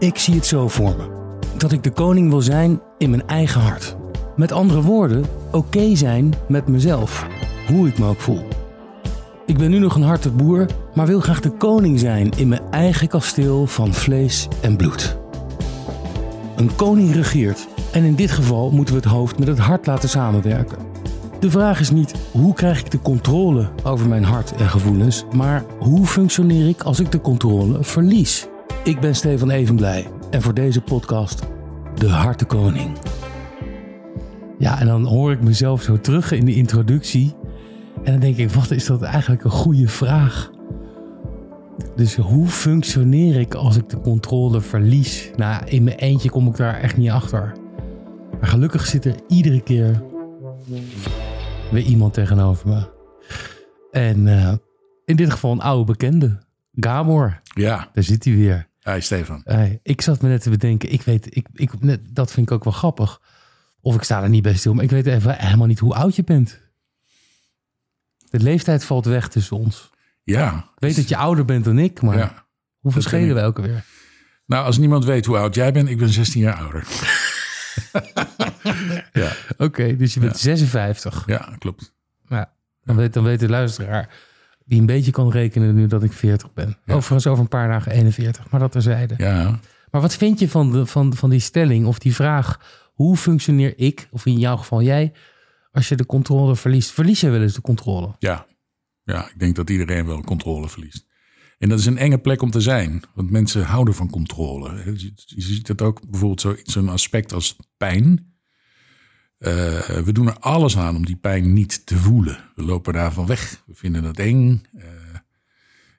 Ik zie het zo voor me. Dat ik de koning wil zijn in mijn eigen hart. Met andere woorden, oké zijn met mezelf. Hoe ik me ook voel. Ik ben nu nog een harte boer, maar wil graag de koning zijn in mijn eigen kasteel van vlees en bloed. Een koning regeert en in dit geval moeten we het hoofd met het hart laten samenwerken. De vraag is niet hoe krijg ik de controle over mijn hart en gevoelens, maar hoe functioneer ik als ik de controle verlies? Ik ben Stefan Evenblij en voor deze podcast De Hartenkoning. Ja, en dan hoor ik mezelf zo terug in de introductie en dan denk ik, wat is dat eigenlijk een goede vraag? Dus hoe functioneer ik als ik de controle verlies? Nou, in mijn eentje kom ik daar echt niet achter. Maar gelukkig zit er iedere keer weer iemand tegenover me. En uh, in dit geval een oude bekende. Gabor. Ja. Daar zit hij weer. Hi Stefan. Hey, ik zat me net te bedenken. Ik weet, ik, ik, dat vind ik ook wel grappig. Of ik sta er niet bij stil. Maar ik weet even helemaal niet hoe oud je bent. De leeftijd valt weg tussen ons. Ja. Ik weet dat je ouder bent dan ik, maar Ja. hoe verschillen we elke weer? Nou, als niemand weet hoe oud jij bent, ik ben 16 jaar ouder. ja, Oké, dus je bent 56. ja, klopt. Ja, dan, weet, dan weet de luisteraar die een beetje kan rekenen nu dat ik 40 ben. Ja. Overigens over een paar dagen 41, maar dat terzijde. Ja. Maar wat vind je van, de, van, van die stelling of die vraag... hoe functioneer ik, of in jouw geval jij... als je de controle verliest? Verlies je wel eens de controle? Ja. ja, ik denk dat iedereen wel controle verliest. En dat is een enge plek om te zijn, want mensen houden van controle. Je ziet dat ook bijvoorbeeld zo- zo'n aspect als pijn. Eh, we doen er alles aan om die pijn niet te voelen. We lopen daarvan weg. We vinden dat eng. Eh,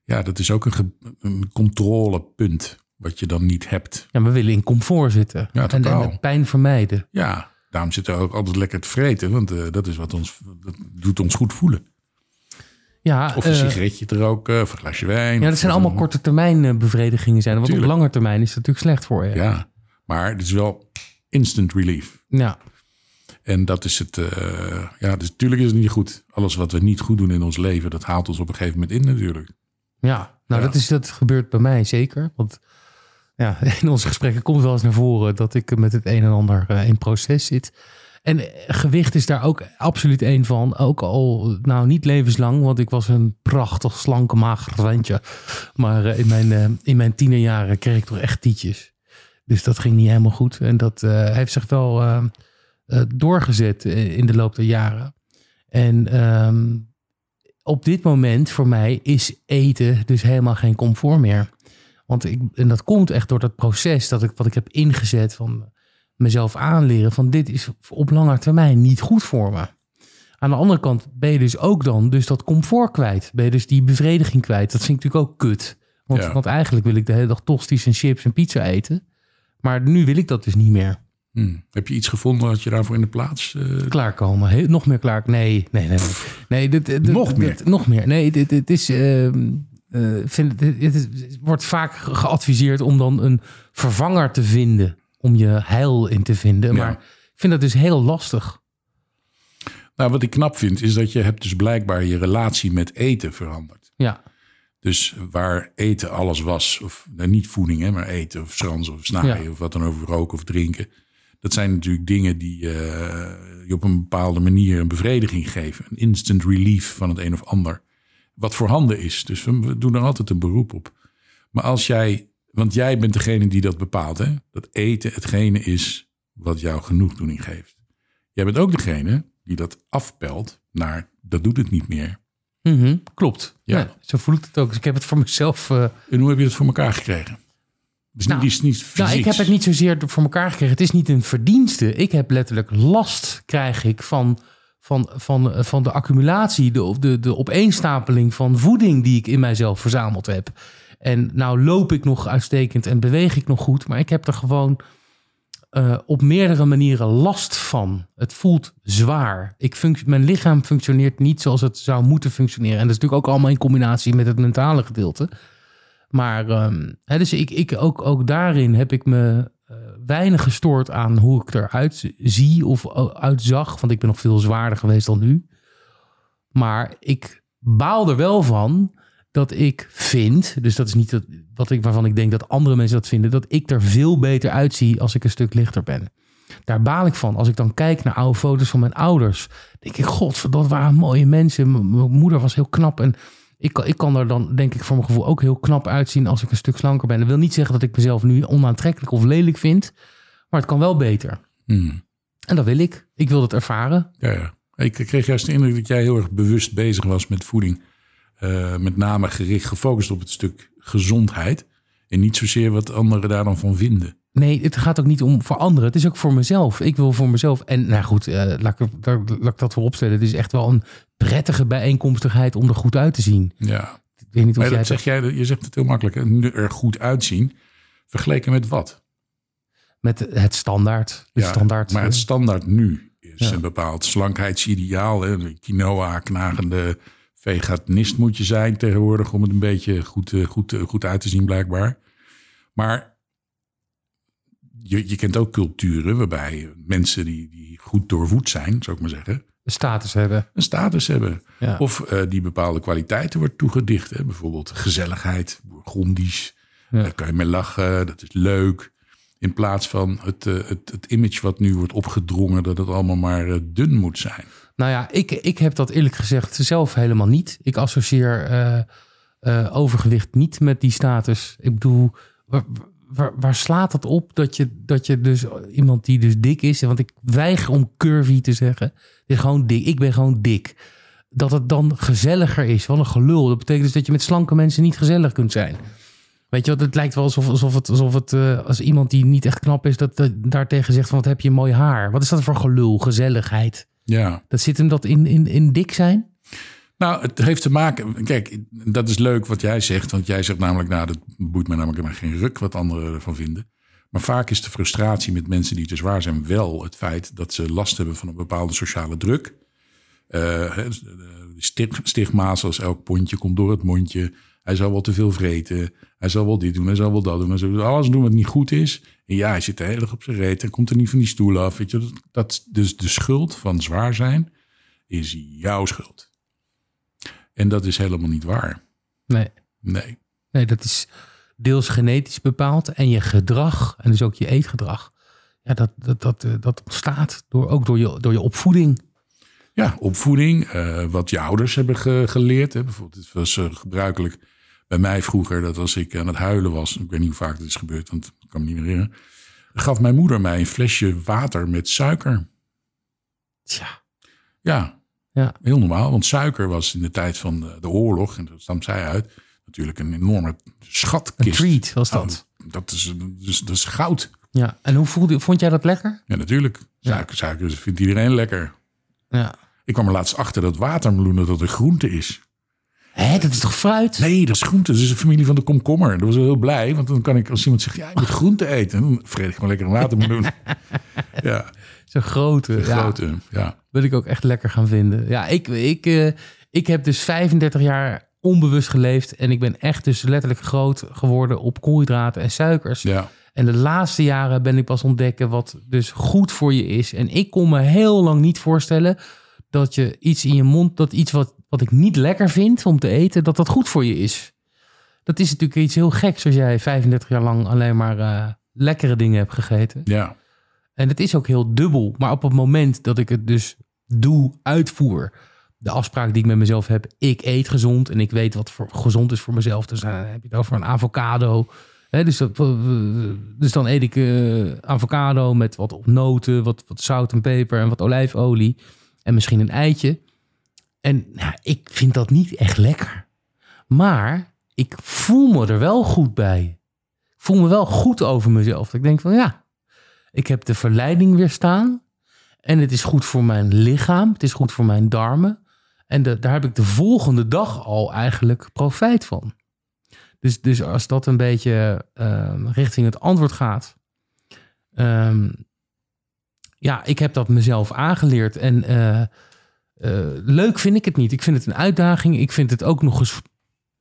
ja, dat is ook een, een controlepunt wat je dan niet hebt. Ja, we willen in comfort zitten. Ja, en, en pijn vermijden. Ja, daarom zitten we ook altijd lekker te vreten, want eh, dat is wat ons dat doet ons goed voelen. Ja, Of een sigaretje te roken, of een glasje wijn. ja, dat zijn allemaal korte termijn bevredigingen zijn. Want op lange termijn is het natuurlijk slecht voor je. Ja, maar het is wel instant relief. ja. En dat is het. eh, ja, dus natuurlijk is het niet goed. Alles wat we niet goed doen in ons leven, dat haalt ons op een gegeven moment in natuurlijk. Ja, nou Ja. Dat, is, dat gebeurt bij mij zeker. Want ja, in onze gesprekken komt wel eens naar voren dat ik met het een en ander eh, in proces zit. En eh, gewicht is daar ook absoluut één van. Ook al, nou niet levenslang, want ik was een prachtig slanke mager ventje. Maar in, mijn, in mijn tienerjaren kreeg ik toch echt tietjes. Dus dat ging niet helemaal goed. En dat eh, heeft zich wel doorgezet eh, in de loop der jaren. En ehm, op dit moment voor mij is eten dus helemaal geen comfort meer. Want ik, en dat komt echt door dat proces dat ik, wat ik heb ingezet van mezelf aanleren van dit is op lange termijn niet goed voor me. Aan de andere kant ben je dus ook dan dus dat comfort kwijt. Ben je dus die bevrediging kwijt. Dat vind ik natuurlijk ook kut. Want, Ja. want eigenlijk wil ik de hele dag tosties en chips en pizza eten. Maar nu wil ik dat dus niet meer. Hm. Heb je iets gevonden wat je daarvoor in de plaats... eh, klaarkomen. Nog meer klaar. Nee, nee, nee. nee. nee dit, dit- Nog meer? nog meer. Nee, dit, dit is. ehm, eh, vind, het wordt vaak ge- geadviseerd om dan een vervanger te vinden. Om je heil in te vinden. Ja. Maar ik vind dat dus heel lastig. Nou, wat ik knap vind, is dat je hebt dus blijkbaar je relatie met eten veranderd. Ja, Dus waar eten alles was, of nou, niet voeding, hè, maar eten of schransen of snaaien Ja. of wat dan over roken of drinken. Dat zijn natuurlijk dingen die eh, je op een bepaalde manier een bevrediging geven. Een instant relief van het een of ander. Wat voorhanden is. Dus we, doen er altijd een beroep op. Maar als jij, want jij bent degene die dat bepaalt, hè? dat eten hetgene is wat jou genoegdoening geeft. Jij bent ook degene die dat afpelt naar dat doet het niet meer. Mhm, klopt. Ja. Ja. zo voel ik het ook. Dus ik heb het voor mezelf. eh, En hoe heb je dat voor elkaar gekregen? Dus Nou, niet, niet fysiek. Nou, ik heb het niet zozeer voor elkaar gekregen. Het is niet een verdienste. Ik heb letterlijk last, krijg ik, van, van, van, van de accumulatie, de, de, de opeenstapeling van voeding die ik in mijzelf verzameld heb. En nou loop ik nog uitstekend en beweeg ik nog goed, maar ik heb er gewoon eh, op meerdere manieren last van. Het voelt zwaar. Ik mijn lichaam functioneert niet zoals het zou moeten functioneren. En dat is natuurlijk ook allemaal in combinatie met het mentale gedeelte. Maar ehm, hè, dus ik, ik ook, ook daarin heb ik me eh, weinig gestoord aan hoe ik eruit zie of uitzag. Want ik ben nog veel zwaarder geweest dan nu. Maar ik baal er wel van dat ik vind, dus dat is niet wat ik, waarvan ik denk dat andere mensen dat vinden, dat ik er veel beter uitzie als ik een stuk lichter ben. Daar baal ik van. Als ik dan kijk naar oude foto's van mijn ouders, denk ik, god, dat waren mooie mensen. Mijn moeder was heel knap en ik, kan- ik kan er dan, denk ik, voor mijn gevoel ook heel knap uitzien als ik een stuk slanker ben. Dat wil niet zeggen dat ik mezelf nu onaantrekkelijk of lelijk vind, maar het kan wel beter. Hmm. En dat wil ik. Ik wil het ervaren. Ja, ja. Ik kreeg juist de indruk dat jij heel erg bewust bezig was met voeding. Eh, met name gericht gefocust op het stuk gezondheid. En niet zozeer wat anderen daar dan van vinden. Nee, het gaat ook niet om voor anderen. Het is ook voor mezelf. Ik wil voor mezelf. En nou goed, eh, laat, ik, daar- laat ik dat voorop stellen. Het is echt wel een prettige bijeenkomstigheid om er goed uit te zien. Ja. Ik weet niet of jij dat zeg jij, je zegt het heel makkelijk. Er goed uitzien. Vergeleken met wat? met het standaard. Het Ja, standaard. Maar het eh, standaard nu is Ja. een bepaald slankheidsideaal. Hè? Een Quinoa, knagende veganist moet je zijn tegenwoordig... om het een beetje goed, eh, goed, goed uit te zien blijkbaar. Maar je, je kent ook culturen waarbij mensen die, die goed doorvoed zijn... zou ik maar zeggen, status hebben. een status hebben. Ja. Of eh, die bepaalde kwaliteiten wordt toegedicht. Hè? Bijvoorbeeld gezelligheid, bourgondisch. Ja. Daar kan je mee lachen, dat is leuk. In plaats van het, eh, het, het image wat nu wordt opgedrongen... dat het allemaal maar eh, dun moet zijn. Nou ja, ik, ik heb dat eerlijk gezegd zelf helemaal niet. Ik associeer overgewicht niet met die status. Ik bedoel, waar, waar, slaat het op dat je, dat je dus iemand die dus dik is... want ik weiger om curvy te zeggen. Is gewoon dik. Ik ben gewoon dik. Dat het dan gezelliger is. Wat een gelul. Dat betekent dus dat je met slanke mensen niet gezellig kunt zijn. Weet je wat, het lijkt wel alsof, alsof het, alsof het eh, als iemand die niet echt knap is... dat, dat daartegen zegt van wat heb je mooi haar. Wat is dat voor gelul, gezelligheid? Ja, Dat zit hem dat in, in, in dik zijn? Nou, het heeft te maken... Kijk, dat is leuk wat jij zegt. Want jij zegt namelijk, nou, dat boeit me namelijk maar geen ruk wat anderen ervan vinden. Maar vaak is de frustratie met mensen die te zwaar zijn wel het feit dat ze last hebben van een bepaalde sociale druk. Stig- stigma's zoals elk pondje komt door het mondje. Hij zal wel te veel vreten. Hij zal wel dit doen, hij zal wel dat doen. Hij zal alles doen wat niet goed is. En ja, hij zit de hele dag op zijn reet. en komt er niet van die stoel af. Weet je, dat, dus de schuld van zwaar zijn is jouw schuld. En dat is helemaal niet waar. Nee. Nee. nee, dat is deels genetisch bepaald. En je gedrag, en dus ook je eetgedrag... Ja, dat, dat, dat, eh, dat ontstaat door, ook door je, door je opvoeding. Ja, opvoeding, eh, wat je ouders hebben ge- geleerd. Hè. Bijvoorbeeld, het was eh, gebruikelijk bij mij vroeger dat als ik aan het huilen was, ik weet niet hoe vaak dat is gebeurd, want ik kan me niet meer herinneren, gaf mijn moeder mij een flesje water met suiker. Tja, Ja, ja. heel normaal, want suiker was in de tijd van de, de oorlog, en dat stamt zij uit, natuurlijk een enorme Een schatkist. treat was dat. Oh, dat, is, dus, dat is goud. Ja, en hoe voelde, vond jij dat lekker? Ja, natuurlijk. Suiker, suiker vindt iedereen lekker. Ja. Ik kwam er laatst achter dat watermeloen dat een groente is. Hé, dat is toch fruit? Nee, dat is groente. Dat is een familie van de komkommer. Dat was wel heel blij. Want dan kan ik, als iemand zegt, ja, ik moet groente eten. Dan vreet ik gewoon lekker een watermeloen. ja, Zo'n grote. Ja, grote. Ja. wil ik ook echt lekker gaan vinden. Ja, ik, ik, eh, ik heb dus 35 jaar onbewust geleefd. En ik ben echt dus letterlijk groot geworden op koolhydraten en suikers. ja. En de laatste jaren ben ik pas ontdekken wat dus goed voor je is. En ik kon me heel lang niet voorstellen dat je iets in je mond, dat iets wat, wat ik niet lekker vind om te eten, dat dat goed voor je is. Dat is natuurlijk iets heel geks als jij 35 jaar lang alleen maar eh, lekkere dingen hebt gegeten. ja. En het is ook heel dubbel. Maar op het moment dat ik het dus doe, uitvoer, de afspraak die ik met mezelf heb, ik eet gezond en ik weet wat voor gezond is voor mezelf. Dus dan heb je het over een avocado. Dus, dat, dus dan eet ik eh, avocado met wat noten, wat, wat zout en peper en wat olijfolie. En misschien een eitje. En nou, ik vind dat niet echt lekker. Maar ik voel me er wel goed bij. Ik voel me wel goed over mezelf. Ik denk van ja, ik heb de verleiding weerstaan. En het is goed voor mijn lichaam. Het is goed voor mijn darmen. En daar heb ik de volgende dag al eigenlijk profijt van. Dus, dus als dat een beetje ehm, richting het antwoord gaat. ehm, ja, ik heb dat mezelf aangeleerd. En eh, eh, leuk vind ik het niet. Ik vind het een uitdaging. Ik vind het ook nog eens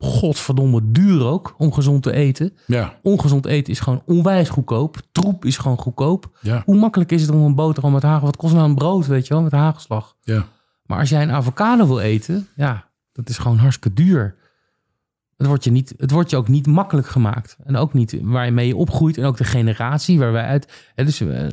godverdomme duur ook om gezond te eten. Ja. Ongezond eten is gewoon onwijs goedkoop. Troep is gewoon goedkoop. Ja. Hoe makkelijk is het om een boterham met hagel... Wat kost nou een brood, weet je wel, met hagelslag? Ja. Maar als jij een avocado wil eten, ja, dat is gewoon hartstikke duur. Het wordt, je niet, het wordt je ook niet makkelijk gemaakt. En ook niet waarmee je opgroeit. En ook de generatie waar wij uit... Hè, dus eh,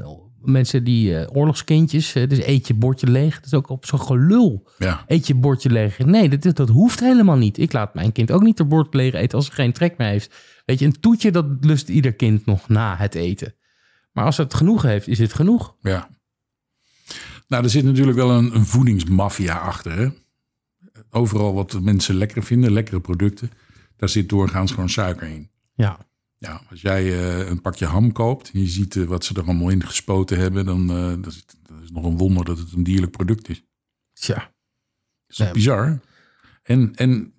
mensen die eh, oorlogskindjes... dus eet je bordje leeg. Dat is ook op zo'n gelul. Ja, Eet je bordje leeg. Nee, dat, dat hoeft helemaal niet. Ik laat mijn kind ook niet het bord leeg eten... als ze geen trek meer heeft. Weet je, een toetje dat lust ieder kind nog na het eten. Maar als het genoeg heeft, is het genoeg. ja. Nou, er zit natuurlijk wel een, een voedingsmafia achter. Hè? Overal wat mensen lekker vinden, lekkere producten, daar zit doorgaans gewoon suiker in. Ja, Ja, als jij eh, een pakje ham koopt en je ziet eh, wat ze er allemaal in gespoten hebben, dan eh, dat is, dat is nog een wonder dat het een dierlijk product is. tja. Dat is bizar? En, en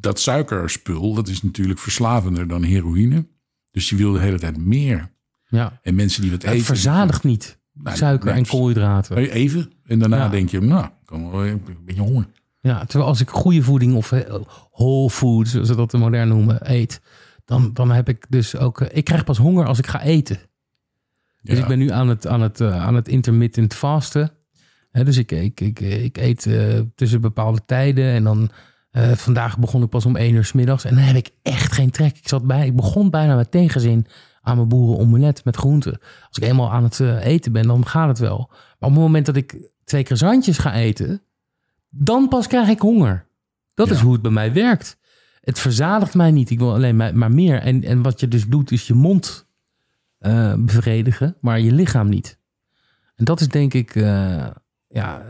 dat suikerspul, dat is natuurlijk verslavender dan heroïne. Dus je wil de hele tijd meer. Ja. En mensen die wat Het eten... verzadigt niet. Nee, Suiker en koolhydraten. Even. En daarna Ja. denk je, nou, wel een beetje honger. Ja, terwijl als ik goede voeding of whole food, zoals ze dat de modern noemen, eet, dan, dan heb ik dus ook. eh, ik krijg pas honger als ik ga eten. Dus Ja. ik ben nu aan het, aan het, eh, aan het intermittent vasten. Hè, dus ik, ik, ik, ik eet eh, tussen bepaalde tijden. En dan eh, vandaag begon ik pas om één uur 's middags. En dan heb ik echt geen trek. Ik, zat bij, ik begon bijna met tegenzin aan mijn boerenomelet met groenten. Als ik eenmaal aan het eh, eten ben, dan gaat het wel. Maar op het moment dat ik twee croissantjes ga eten, dan pas krijg ik honger. Dat is hoe het bij mij werkt. Het verzadigt mij niet. Ik wil alleen maar, maar meer. En, en wat je dus doet, is je mond eh, bevredigen, maar je lichaam niet. En dat is denk ik eh, ja,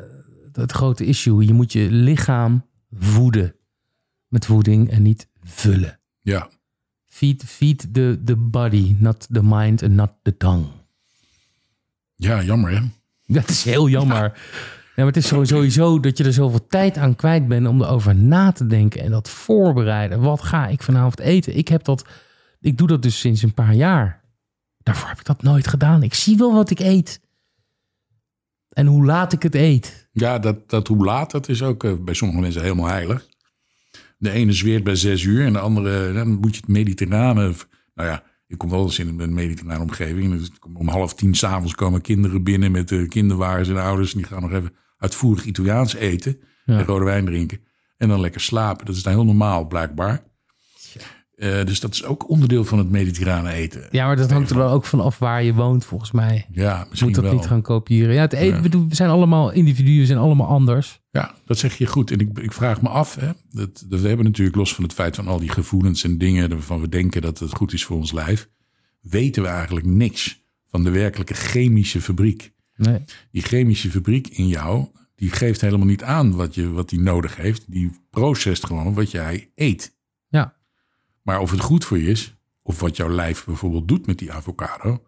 het grote issue. Je moet je lichaam voeden met voeding en niet vullen. Ja, Feed, feed the, the body, not the mind and not the tongue. ja jammer hè? Dat is heel jammer. Ja, maar het is sowieso dat je er zoveel tijd aan kwijt bent om erover na te denken en dat voorbereiden. Wat ga ik vanavond eten? Ik heb dat, ik doe dat dus sinds een paar jaar. Daarvoor heb ik dat nooit gedaan. Ik zie wel wat ik eet. En hoe laat ik het eet. Ja, dat, dat hoe laat, dat is ook eh, bij sommige mensen helemaal heilig. De ene zweert bij zes uur en de andere, dan moet je het mediterrane... Nou ja, ik kom wel eens in een mediterrane omgeving. Om half tien s'avonds komen kinderen binnen met de kinderwagens en ouders. En die gaan nog even uitvoerig Italiaans eten Ja. en rode wijn drinken. En dan lekker slapen. Dat is daar heel normaal, blijkbaar. Eh, dus dat is ook onderdeel van het mediterrane eten. Ja, maar dat hangt er wel ook van af waar je woont, volgens mij. Ja, moet dat wel. niet gaan kopiëren. Ja, het eten, Ja. we zijn allemaal individuen, we zijn allemaal anders. Ja, dat zeg je goed. En ik, ik vraag me af, hè, dat, dat we hebben natuurlijk los van het feit van al die gevoelens en dingen waarvan we denken dat het goed is voor ons lijf, weten we eigenlijk niks van de werkelijke chemische fabriek. Nee. Die chemische fabriek in jou, die geeft helemaal niet aan wat, je, wat die nodig heeft. Die processt gewoon wat jij eet. Ja. Maar of het goed voor je is, of wat jouw lijf bijvoorbeeld doet met die avocado,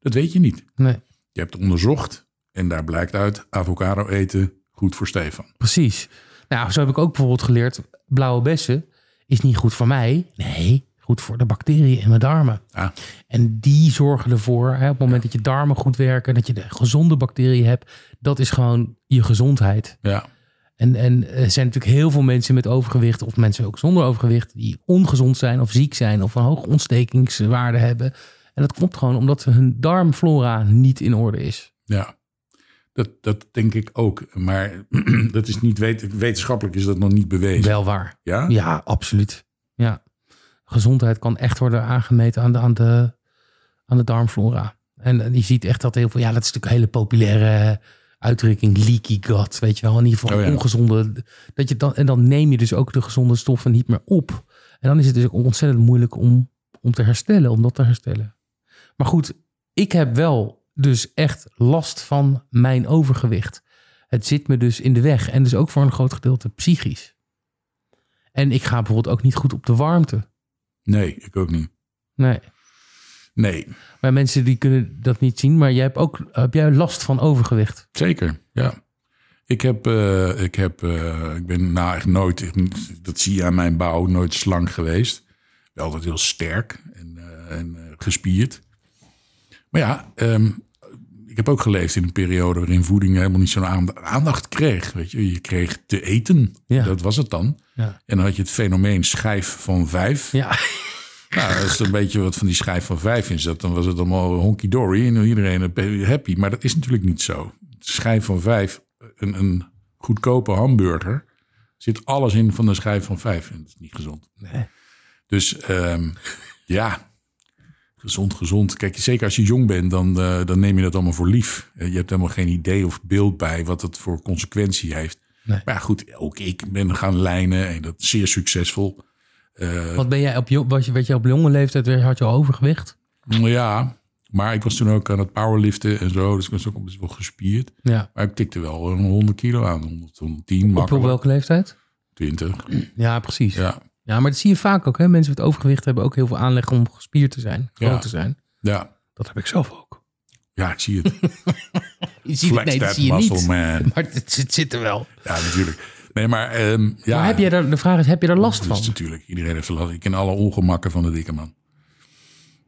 dat weet je niet. Nee. Je hebt onderzocht en daar blijkt uit, avocado eten goed voor Stefan. Precies. Nou, zo heb ik ook bijvoorbeeld geleerd, blauwe bessen is niet goed voor mij. Nee, goed voor de bacteriën in mijn darmen. Ah. En die zorgen ervoor, hè, op het moment dat je darmen goed werken, dat je de gezonde bacteriën hebt, dat is gewoon je gezondheid. Ja, En, en er zijn natuurlijk heel veel mensen met overgewicht, of mensen ook zonder overgewicht, die ongezond zijn of ziek zijn of een hoge ontstekingswaarde hebben. En dat komt gewoon omdat hun darmflora niet in orde is. Ja, dat, dat denk ik ook. Maar dat is niet wet- wetenschappelijk is dat nog niet bewezen. Wel waar. Ja? Ja, absoluut. Ja. Gezondheid kan echt worden aangemeten aan de, aan de, aan de darmflora. En, en je ziet echt dat heel veel, ja, dat is natuurlijk een hele populaire uitdrukking, leaky gut, weet je wel. In ieder geval Oh ja. ongezonde. Dat je dan, en dan neem je dus ook de gezonde stoffen niet meer op. En dan is het dus ook ontzettend moeilijk om, om te herstellen, om dat te herstellen. Maar goed, ik heb wel dus echt last van mijn overgewicht. Het zit me dus in de weg. En dus ook voor een groot gedeelte psychisch. En ik ga bijvoorbeeld ook niet goed op de warmte. Nee, ik ook niet. Nee. Nee, Maar mensen die kunnen dat niet zien. Maar jij hebt ook heb jij last van overgewicht. zeker. Ja. Ik heb, eh, ik heb, eh, ik ben nou echt nooit, dat zie je aan mijn bouw, nooit slank geweest. Wel altijd heel sterk en, eh, en gespierd. Maar ja, ik heb ook geleefd in een periode waarin voeding helemaal niet zo'n aand- aandacht kreeg. Weet je, je kreeg te eten. Ja. Dat was het dan. Ja. En dan had je het fenomeen schijf van vijf. Ja. Nou, als er een beetje wat van die schijf van vijf in zat, dan was het allemaal honky dory en iedereen happy. Maar dat is natuurlijk niet zo. Schijf van vijf, een, een goedkope hamburger, zit alles in van de schijf van vijf. En dat is niet gezond. Nee. Dus ehm, ja, gezond, gezond. Kijk, zeker als je jong bent, dan, eh, dan neem je dat allemaal voor lief. Eh, je hebt helemaal geen idee of beeld bij wat het voor consequentie heeft. Nee. Maar ja, goed, ook ik ben gaan lijnen en dat is zeer succesvol. Eh, Wat ben jij op, was je, werd je op jonge leeftijd, weer- had je al overgewicht? ja, maar ik was toen ook aan het powerliften en zo, dus ik was ook best wel gespierd. Ja. Maar ik tikte wel een 100 kilo aan, 100, 110, Op, op makkelijk. welke leeftijd? 20, Ja, precies. Ja. Ja. maar dat zie je vaak ook. Hè? Mensen met overgewicht hebben ook heel veel aanleg om gespierd te zijn, groot Ja. te zijn. Ja, Dat heb ik zelf ook. ja, ik zie het. Je ziet Flex nee, dat that zie je niet. man. Maar het, zit- zit er wel. Ja, natuurlijk. Nee, maar ehm, ja. maar heb je daar, de vraag is, heb je daar last dat is van? natuurlijk. Iedereen heeft er last. Ik ken alle ongemakken van de dikke man.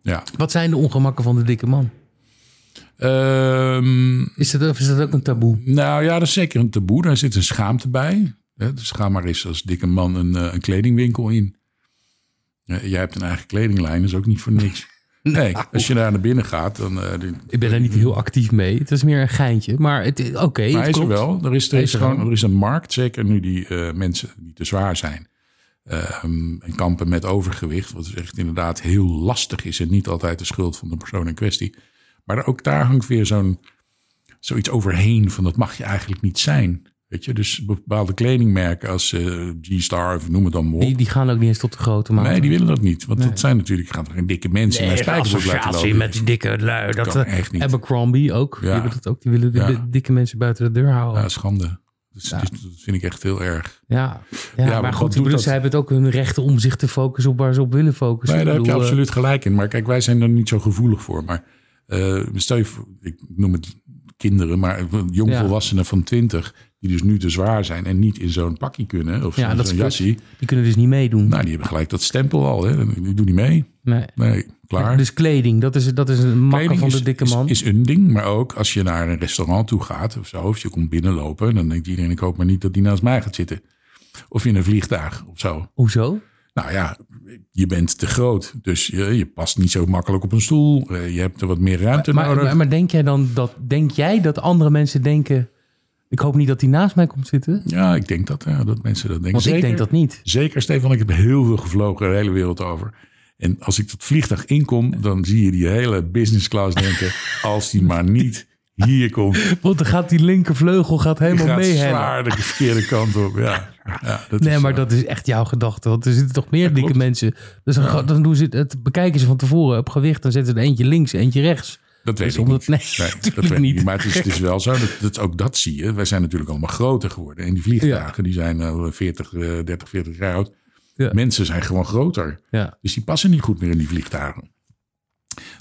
Ja. Wat zijn de ongemakken van de dikke man? Ehm, Is dat, is dat ook een taboe? nou ja, dat is zeker een taboe. Daar zit een schaamte bij. Hè, Dus ga maar eens als dikke man een, eh, een kledingwinkel in. Jij hebt een eigen kledinglijn, dat is ook niet voor niks. Nee, als je daar naar binnen gaat, dan... eh, die- Ik ben daar niet heel actief mee. Het is meer een geintje. Maar het- oké, Maar het hij is er wel. Er is, er is, gewoon, er is een markt, zeker nu die eh, mensen die te zwaar zijn. ehm, en kampen met overgewicht, wat echt inderdaad heel lastig is en niet altijd de schuld van de persoon in kwestie. Maar ook daar hangt weer zo'n zoiets overheen van dat mag je eigenlijk niet zijn. Weet je, dus bepaalde kledingmerken als eh, G-Star of noem het dan maar op. Die, die gaan ook niet eens tot de grote maat. Nee, die willen dat niet. Want dat zijn natuurlijk, gaan er geen dikke mensen naar spijkerbroek laten lopen. met die dikke lui. Dat, kan eh, echt niet. Abercrombie ook. Die, Ja. hebben dat ook. die willen de, Ja. dikke mensen buiten de deur houden. Ja, schande. Dus, dus dat vind ik echt heel erg. Ja, ja, maar goed, bedoel, dat? zij hebben het ook hun rechten om zich te focussen op waar ze op willen focussen. Nee, daar heb je bedoel, eh, absoluut gelijk in. Maar kijk, wij zijn er niet zo gevoelig voor. Maar eh, stel je voor, ik noem het kinderen, maar jongvolwassenen van 20, die dus nu te zwaar zijn en niet in zo'n pakje kunnen, of Ja, zo'n is jassie. Die kunnen dus niet meedoen. Nou, die hebben gelijk dat stempel al. Hè. Die doen niet mee. nee. Nee, klaar. Dus kleding, dat is, dat is een makker van is, de dikke is- man. Is, een ding, maar ook als je naar een restaurant toe gaat of zo, of je komt binnenlopen, dan denkt iedereen, ik hoop maar niet dat die naast mij gaat zitten. Of in een vliegtuig of zo. Hoezo? Nou ja, je bent te groot, dus je, je past niet zo makkelijk op een stoel. Eh, Je hebt er wat meer ruimte Maar, nodig. maar, maar denk jij dan dat, denk jij dat andere mensen denken, ik hoop niet dat hij naast mij komt zitten? ja, ik denk dat, ja, dat mensen dat denken. Want ik denk dat niet. Zeker, Stefan, ik heb heel veel gevlogen, de hele wereld over. En als ik dat vliegtuig inkom, dan zie je die hele business class denken, als die maar niet hier komt, Want dan gaat die linkervleugel gaat helemaal gaat mee zwaar de verkeerde kant op. Ja, ja dat Nee, is, maar eh, dat is echt jouw gedachte. Want er zitten toch meer dikke klopt. mensen. Dus dan, dan doen ze het, bekijken ze van tevoren op gewicht. Dan zetten ze er eentje links, eentje rechts. Dat weet Dus ik omdat- niet. nee, dat weet ik niet. niet. Maar het is, het is wel zo, dat, dat, ook dat zie je. Wij zijn natuurlijk allemaal groter geworden. En die vliegtuigen, die zijn eh, 40, eh, 30, 40 jaar oud. Ja. Mensen zijn gewoon groter. Ja. Dus die passen niet goed meer in die vliegtuigen.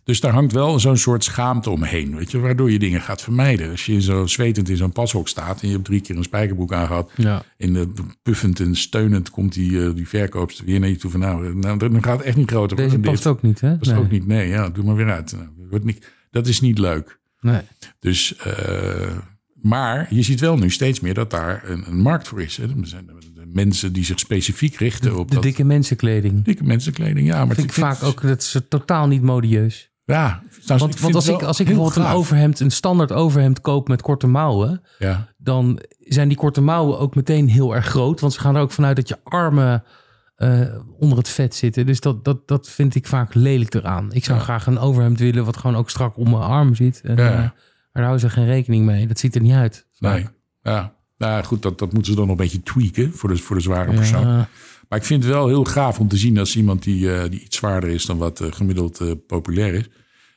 Dus daar hangt wel zo'n soort schaamte omheen, weet je, waardoor je dingen gaat vermijden. Als je zo zwetend in zo'n pashok staat en je hebt drie keer een spijkerbroek aangehad Ja. en uh, puffend en steunend komt die, uh, die verkoopster weer naar je toe van nou, nou dan gaat het echt niet groter Deze past dit. ook niet, hè? Past Nee. ook niet, nee, ja, doe maar weer uit. Nou, dat wordt niet, dat is niet leuk. Nee. Dus, eh, maar je ziet wel nu steeds meer dat daar een, een markt voor is. Hè. Er zijn de mensen die zich specifiek richten op De dat, dikke mensenkleding. dikke mensenkleding. Ja, maar Vind ik het- vaak ook, dat is totaal niet modieus. Ja, Want, want als ik, als ik bijvoorbeeld een overhemd, een standaard overhemd koop met korte mouwen, Ja, dan zijn die korte mouwen ook meteen heel erg groot. Want ze gaan er ook vanuit dat je armen eh, onder het vet zitten. Dus dat, dat, dat vind ik vaak lelijk eraan. Ik zou Ja. graag een overhemd willen wat gewoon ook strak om mijn arm zit. En, Ja. Daar houden ze geen rekening mee. Dat ziet er niet uit. nee. Ja, nou goed, dat, dat moeten ze dan nog een beetje tweaken voor de, voor de zware persoon. Ja. Maar ik vind het wel heel gaaf om te zien als iemand die, eh, die iets zwaarder is dan wat eh, gemiddeld eh, populair is,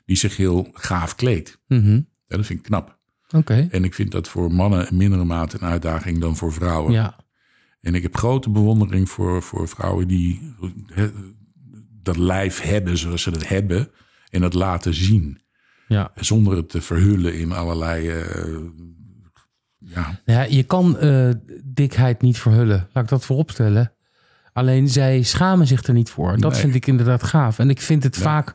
die zich heel gaaf kleedt. Ja, dat vind ik knap. Oké. En ik vind dat voor mannen in mindere mate een uitdaging dan voor vrouwen. Ja. En ik heb grote bewondering voor, voor vrouwen die dat lijf hebben zoals ze dat hebben. En dat laten zien. Ja. Zonder het te verhullen in allerlei. eh, ja, Ja, je kan eh, dikheid niet verhullen. Laat ik dat vooropstellen. Alleen zij schamen zich er niet voor. Dat Nee. vind ik inderdaad gaaf. En ik vind het Ja. vaak.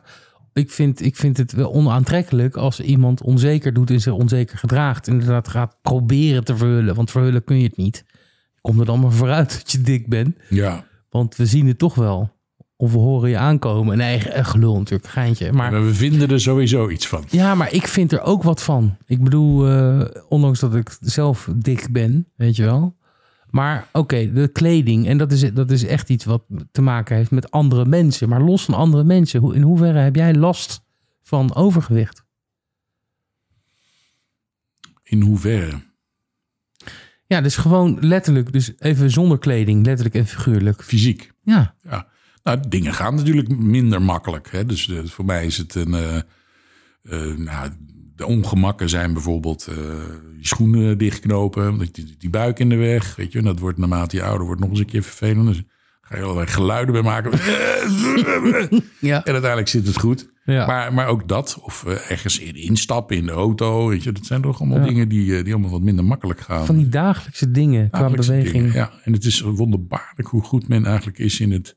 Ik vind, ik vind het wel onaantrekkelijk als iemand onzeker doet en zich onzeker gedraagt. Inderdaad gaat proberen te verhullen. Want verhullen kun je het niet. Kom er dan maar vooruit dat je dik bent. ja. Want we zien het toch wel. Of we horen je aankomen. Nee, gelul natuurlijk, geintje. Maar Maar we vinden er sowieso iets van. ja, maar ik vind er ook wat van. Ik bedoel, eh, ondanks dat ik zelf dik ben, weet je wel. Maar oké, de kleding. En dat is, dat is echt iets wat te maken heeft met andere mensen. Maar los van andere mensen, in hoeverre heb jij last van overgewicht? In hoeverre? Ja, dus gewoon letterlijk, dus even zonder kleding, letterlijk en figuurlijk. Fysiek. Ja, Ja. Nou, dingen gaan natuurlijk minder makkelijk. Hè? Dus eh, voor mij is het een. eh, eh, nou, de ongemakken zijn bijvoorbeeld je schoenen dichtknopen, die, die buik in de weg. Weet je, en dat wordt naarmate je ouder wordt nog eens een keer vervelend. Dus ga je allerlei geluiden bij maken. ja. En uiteindelijk zit het goed. Ja. Maar, maar ook dat, of ergens in instappen in de auto, weet je, dat zijn toch allemaal Ja. dingen die, die allemaal wat minder makkelijk gaan. van die dagelijkse dingen qua beweging. dingen, ja, en het is wonderbaarlijk hoe goed men eigenlijk is in het,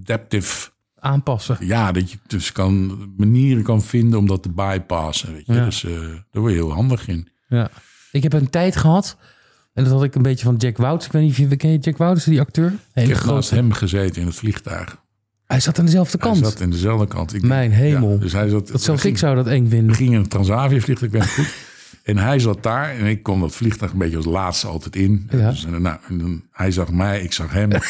adaptive. Aanpassen. Ja, dat je dus kan, manieren kan vinden om dat te bypassen. Weet je? Ja. Dus eh, daar word je heel handig in. Ja. Ik heb een tijd gehad, en dat had ik een beetje van Jack Wouters. Ik weet niet of je ken je Jack Wouters, die acteur. Hele Ik heb naast hem gezeten in het vliegtuig. Hij zat aan dezelfde Hij kant. zat in dezelfde kant. Ik, Mijn hemel. dus hij zat, dat zelfs we ik zou dat eng We vinden. gingen in een Transavia-vliegtuig, ik ben goed. En hij zat daar en ik kon dat vliegtuig een beetje als laatste altijd in. Ja. Dus, nou, en dan, hij zag mij, ik zag hem.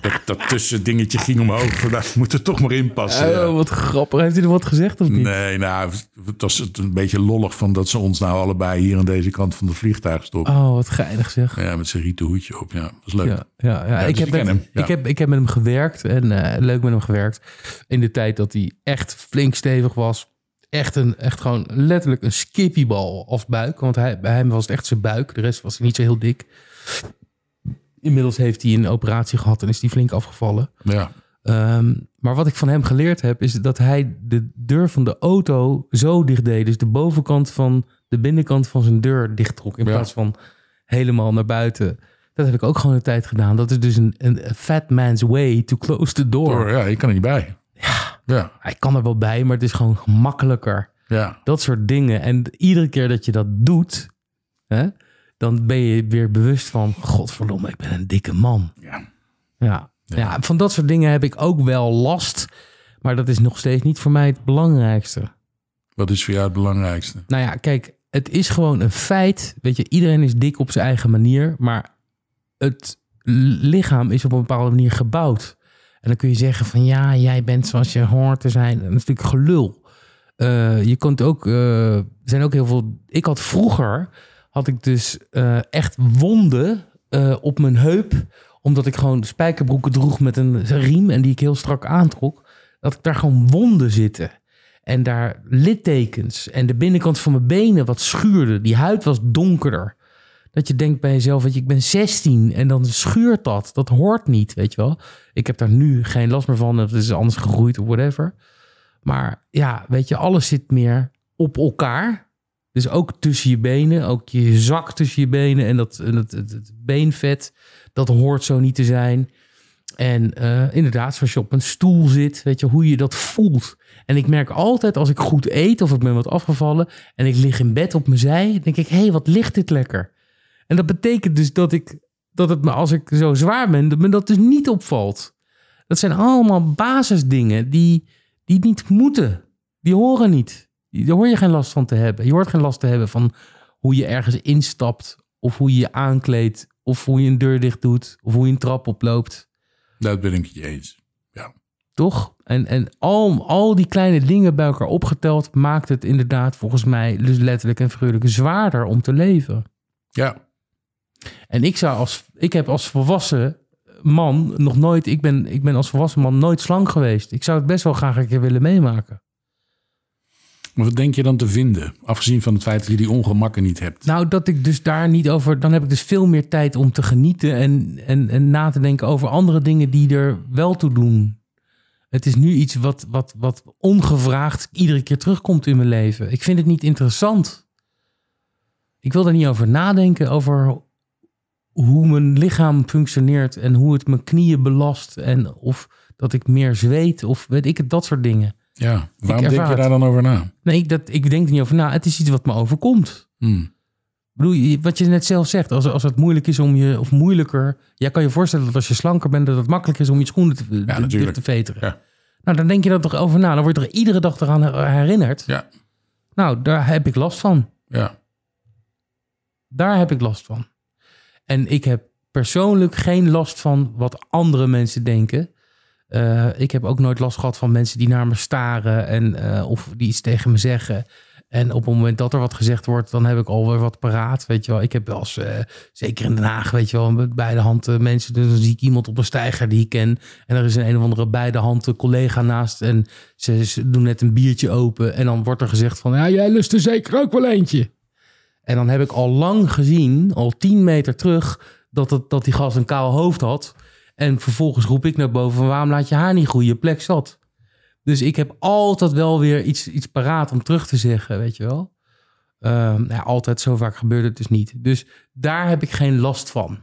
dat, dat tussen dingetje ging omhoog. Vandaag moet er toch maar in passen. ja. Oh, wat grappig. Heeft hij er wat gezegd of niet? Nee, nou, het was het een beetje lollig van dat ze ons nou allebei hier aan deze kant van de vliegtuig stoppen. Oh, wat geinig zeg. Ja, met zijn rieten hoedje op. Ja, dat was leuk. Ja, ja, ja. Ja, ik, dus heb kent met, ik, heb, ik heb met hem gewerkt en eh, leuk met hem gewerkt. In de tijd dat hij echt flink stevig was. Echt, een, echt gewoon letterlijk een skippiebal als buik. Want hij, bij hem was het echt zijn buik. De rest was hij niet zo heel dik. Inmiddels heeft hij een operatie gehad en is hij flink afgevallen. Ja, Ehm, maar wat ik van hem geleerd heb, is dat hij de deur van de auto zo dicht deed. Dus de bovenkant van de binnenkant van zijn deur dicht trok. In Ja. plaats van helemaal naar buiten. Dat heb ik ook gewoon een tijd gedaan. Dat is dus een, een fat man's way to close the door. door, ja, je kan er niet bij. Ja, ja, Hij kan er wel bij, maar het is gewoon gemakkelijker. ja. Dat soort dingen. En iedere keer dat je dat doet, hè, dan ben je weer bewust van... Godverdomme, ik ben een dikke man. ja. Ja. Ja. van dat soort dingen heb ik ook wel last. Maar dat is nog steeds niet voor mij het belangrijkste. Wat is voor jou het belangrijkste? Nou ja, kijk, het is gewoon een feit. Weet je, iedereen is dik op zijn eigen manier. Maar het lichaam is op een bepaalde manier gebouwd. En dan kun je zeggen van ja, jij bent zoals je hoort te zijn. Dat is natuurlijk gelul. Eh, je kunt ook, eh, er zijn ook heel veel. Ik had vroeger, had ik dus eh, echt wonden eh, op mijn heup. Omdat ik gewoon spijkerbroeken droeg met een riem en die ik heel strak aantrok. Dat ik daar gewoon wonden zitten. En daar littekens. En de binnenkant van mijn benen wat schuurde. Die huid was donkerder. Dat je denkt bij jezelf, weet je, ik ben 16 en dan schuurt dat. Dat hoort niet, weet je wel. Ik heb daar nu geen last meer van. Het is anders gegroeid of whatever. Maar ja, weet je, alles zit meer op elkaar. Dus ook tussen je benen, ook je zak tussen je benen en dat, het beenvet, dat hoort zo niet te zijn. En eh, inderdaad, zoals je op een stoel zit, weet je, hoe je dat voelt. En ik merk altijd als ik goed eet of ik ben wat afgevallen en ik lig in bed op mijn zij, denk ik, hé, hey, wat ligt dit lekker. En dat betekent dus dat ik, dat het me als ik zo zwaar ben, dat me dat dus niet opvalt. Dat zijn allemaal basisdingen die, die niet moeten. Die horen niet. Daar hoor je geen last van te hebben. Je hoort geen last te hebben van hoe je ergens instapt, of hoe je je aankleedt, of hoe je een deur dicht doet, of hoe je een trap oploopt. Dat ben ik het je eens. Ja. Toch? En, en al, al die kleine dingen bij elkaar opgeteld maakt het inderdaad volgens mij dus letterlijk en figuurlijk zwaarder om te leven. Ja, En ik zou als ik heb als volwassen man nog nooit, ik ben, ik ben als volwassen man nooit slank geweest. Ik zou het best wel graag een keer willen meemaken. Maar wat denk je dan te vinden? Afgezien van het feit dat je die ongemakken niet hebt. Nou, dat ik dus daar niet over. Dan heb ik dus veel meer tijd om te genieten en, en, en na te denken over andere dingen die er wel toe doen. Het is nu iets wat, wat, wat ongevraagd iedere keer terugkomt in mijn leven. Ik vind het niet interessant. Ik wil er niet over nadenken, over hoe mijn lichaam functioneert en hoe het mijn knieën belast en of dat ik meer zweet of weet ik het, dat soort dingen. Ja, waarom denk je daar dan over na? Nee, ik, dat, ik denk er niet over na. Het is iets wat me overkomt. Hmm. Ik bedoel, wat je net zelf zegt, als, als het moeilijk is om je, of moeilijker, jij kan je voorstellen dat als je slanker bent, dat het makkelijk is om je schoenen te, natuurlijk. te veteren. Ja. Nou, dan denk je er toch over na. Dan word je er iedere dag eraan herinnerd. Ja, Nou, daar heb ik last van. ja. Daar heb ik last van. En ik heb persoonlijk geen last van wat andere mensen denken. Eh, ik heb ook nooit last gehad van mensen die naar me staren en eh, of die iets tegen me zeggen. En op het moment dat er wat gezegd wordt, dan heb ik alweer wat paraat. Weet je wel, ik heb wel eens, eh, zeker in Den Haag, weet je wel, met beide handen mensen. Dus dan zie ik iemand op een steiger die ik ken. En er is een een of andere beide handen collega naast. En ze, doen net een biertje open. En dan wordt er gezegd van, ja, jij lust er zeker ook wel eentje. En dan heb ik al lang gezien, al tien meter terug, dat, dat die gast een kaal hoofd had. En vervolgens roep ik naar boven van waarom laat je haar niet groeien? Plek zat. Dus ik heb altijd wel weer iets, iets paraat om terug te zeggen, weet je wel. Ehm, ja, altijd zo vaak gebeurt het dus niet. Dus daar heb ik geen last van.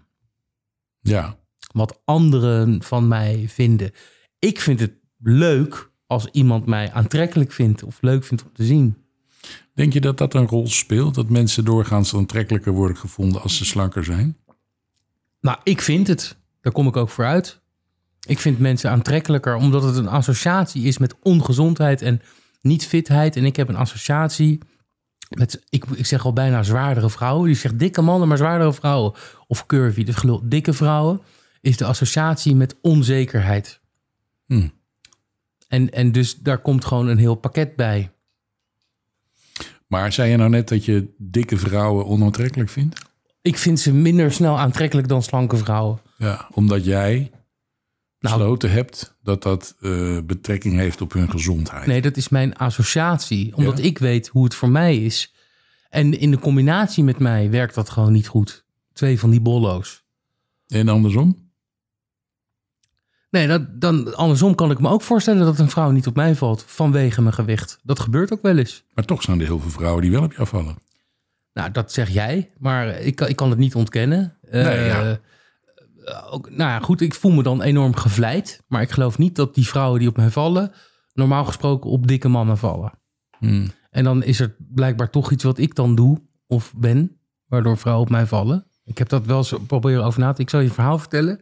Ja. Wat anderen van mij vinden. Ik vind het leuk als iemand mij aantrekkelijk vindt of leuk vindt om te zien. Denk je dat dat een rol speelt? Dat mensen doorgaans aantrekkelijker worden gevonden als ze slanker zijn? Nou, ik vind het. Daar kom ik ook voor uit. Ik vind mensen aantrekkelijker omdat het een associatie is met ongezondheid en niet fitheid. En ik heb een associatie met, ik, ik zeg al bijna zwaardere vrouwen. Die zegt dikke mannen, maar zwaardere vrouwen. Of curvy, dus gelul. Dikke vrouwen is de associatie met onzekerheid. Hmm. En, en dus daar komt gewoon een heel pakket bij. Maar zei je nou net dat je dikke vrouwen onaantrekkelijk vindt? Ik vind ze minder snel aantrekkelijk dan slanke vrouwen. Ja, omdat jij Nou- besloten hebt dat dat eh, betrekking heeft op hun gezondheid. Nee, dat is mijn associatie. Omdat Ja. ik weet hoe het voor mij is. En in de combinatie met mij werkt dat gewoon niet goed. Twee van die bollo's. En andersom? Nee, dat, dan, andersom kan ik me ook voorstellen dat een vrouw niet op mij valt vanwege mijn gewicht. Dat gebeurt ook wel eens. Maar toch zijn er heel veel vrouwen die wel op je afvallen. Nou, dat zeg jij, maar ik, kan- ik kan het niet ontkennen. Eh, Nee, ja. Eh, ook, nou ja, goed, ik voel me dan enorm gevleid. Maar ik geloof niet dat die vrouwen die op mij vallen... normaal gesproken op dikke mannen vallen. Hmm. En dan is er blijkbaar toch iets wat ik dan doe of ben... waardoor vrouwen op mij vallen. Ik heb dat wel eens proberen over na te... Ik zal je een verhaal vertellen.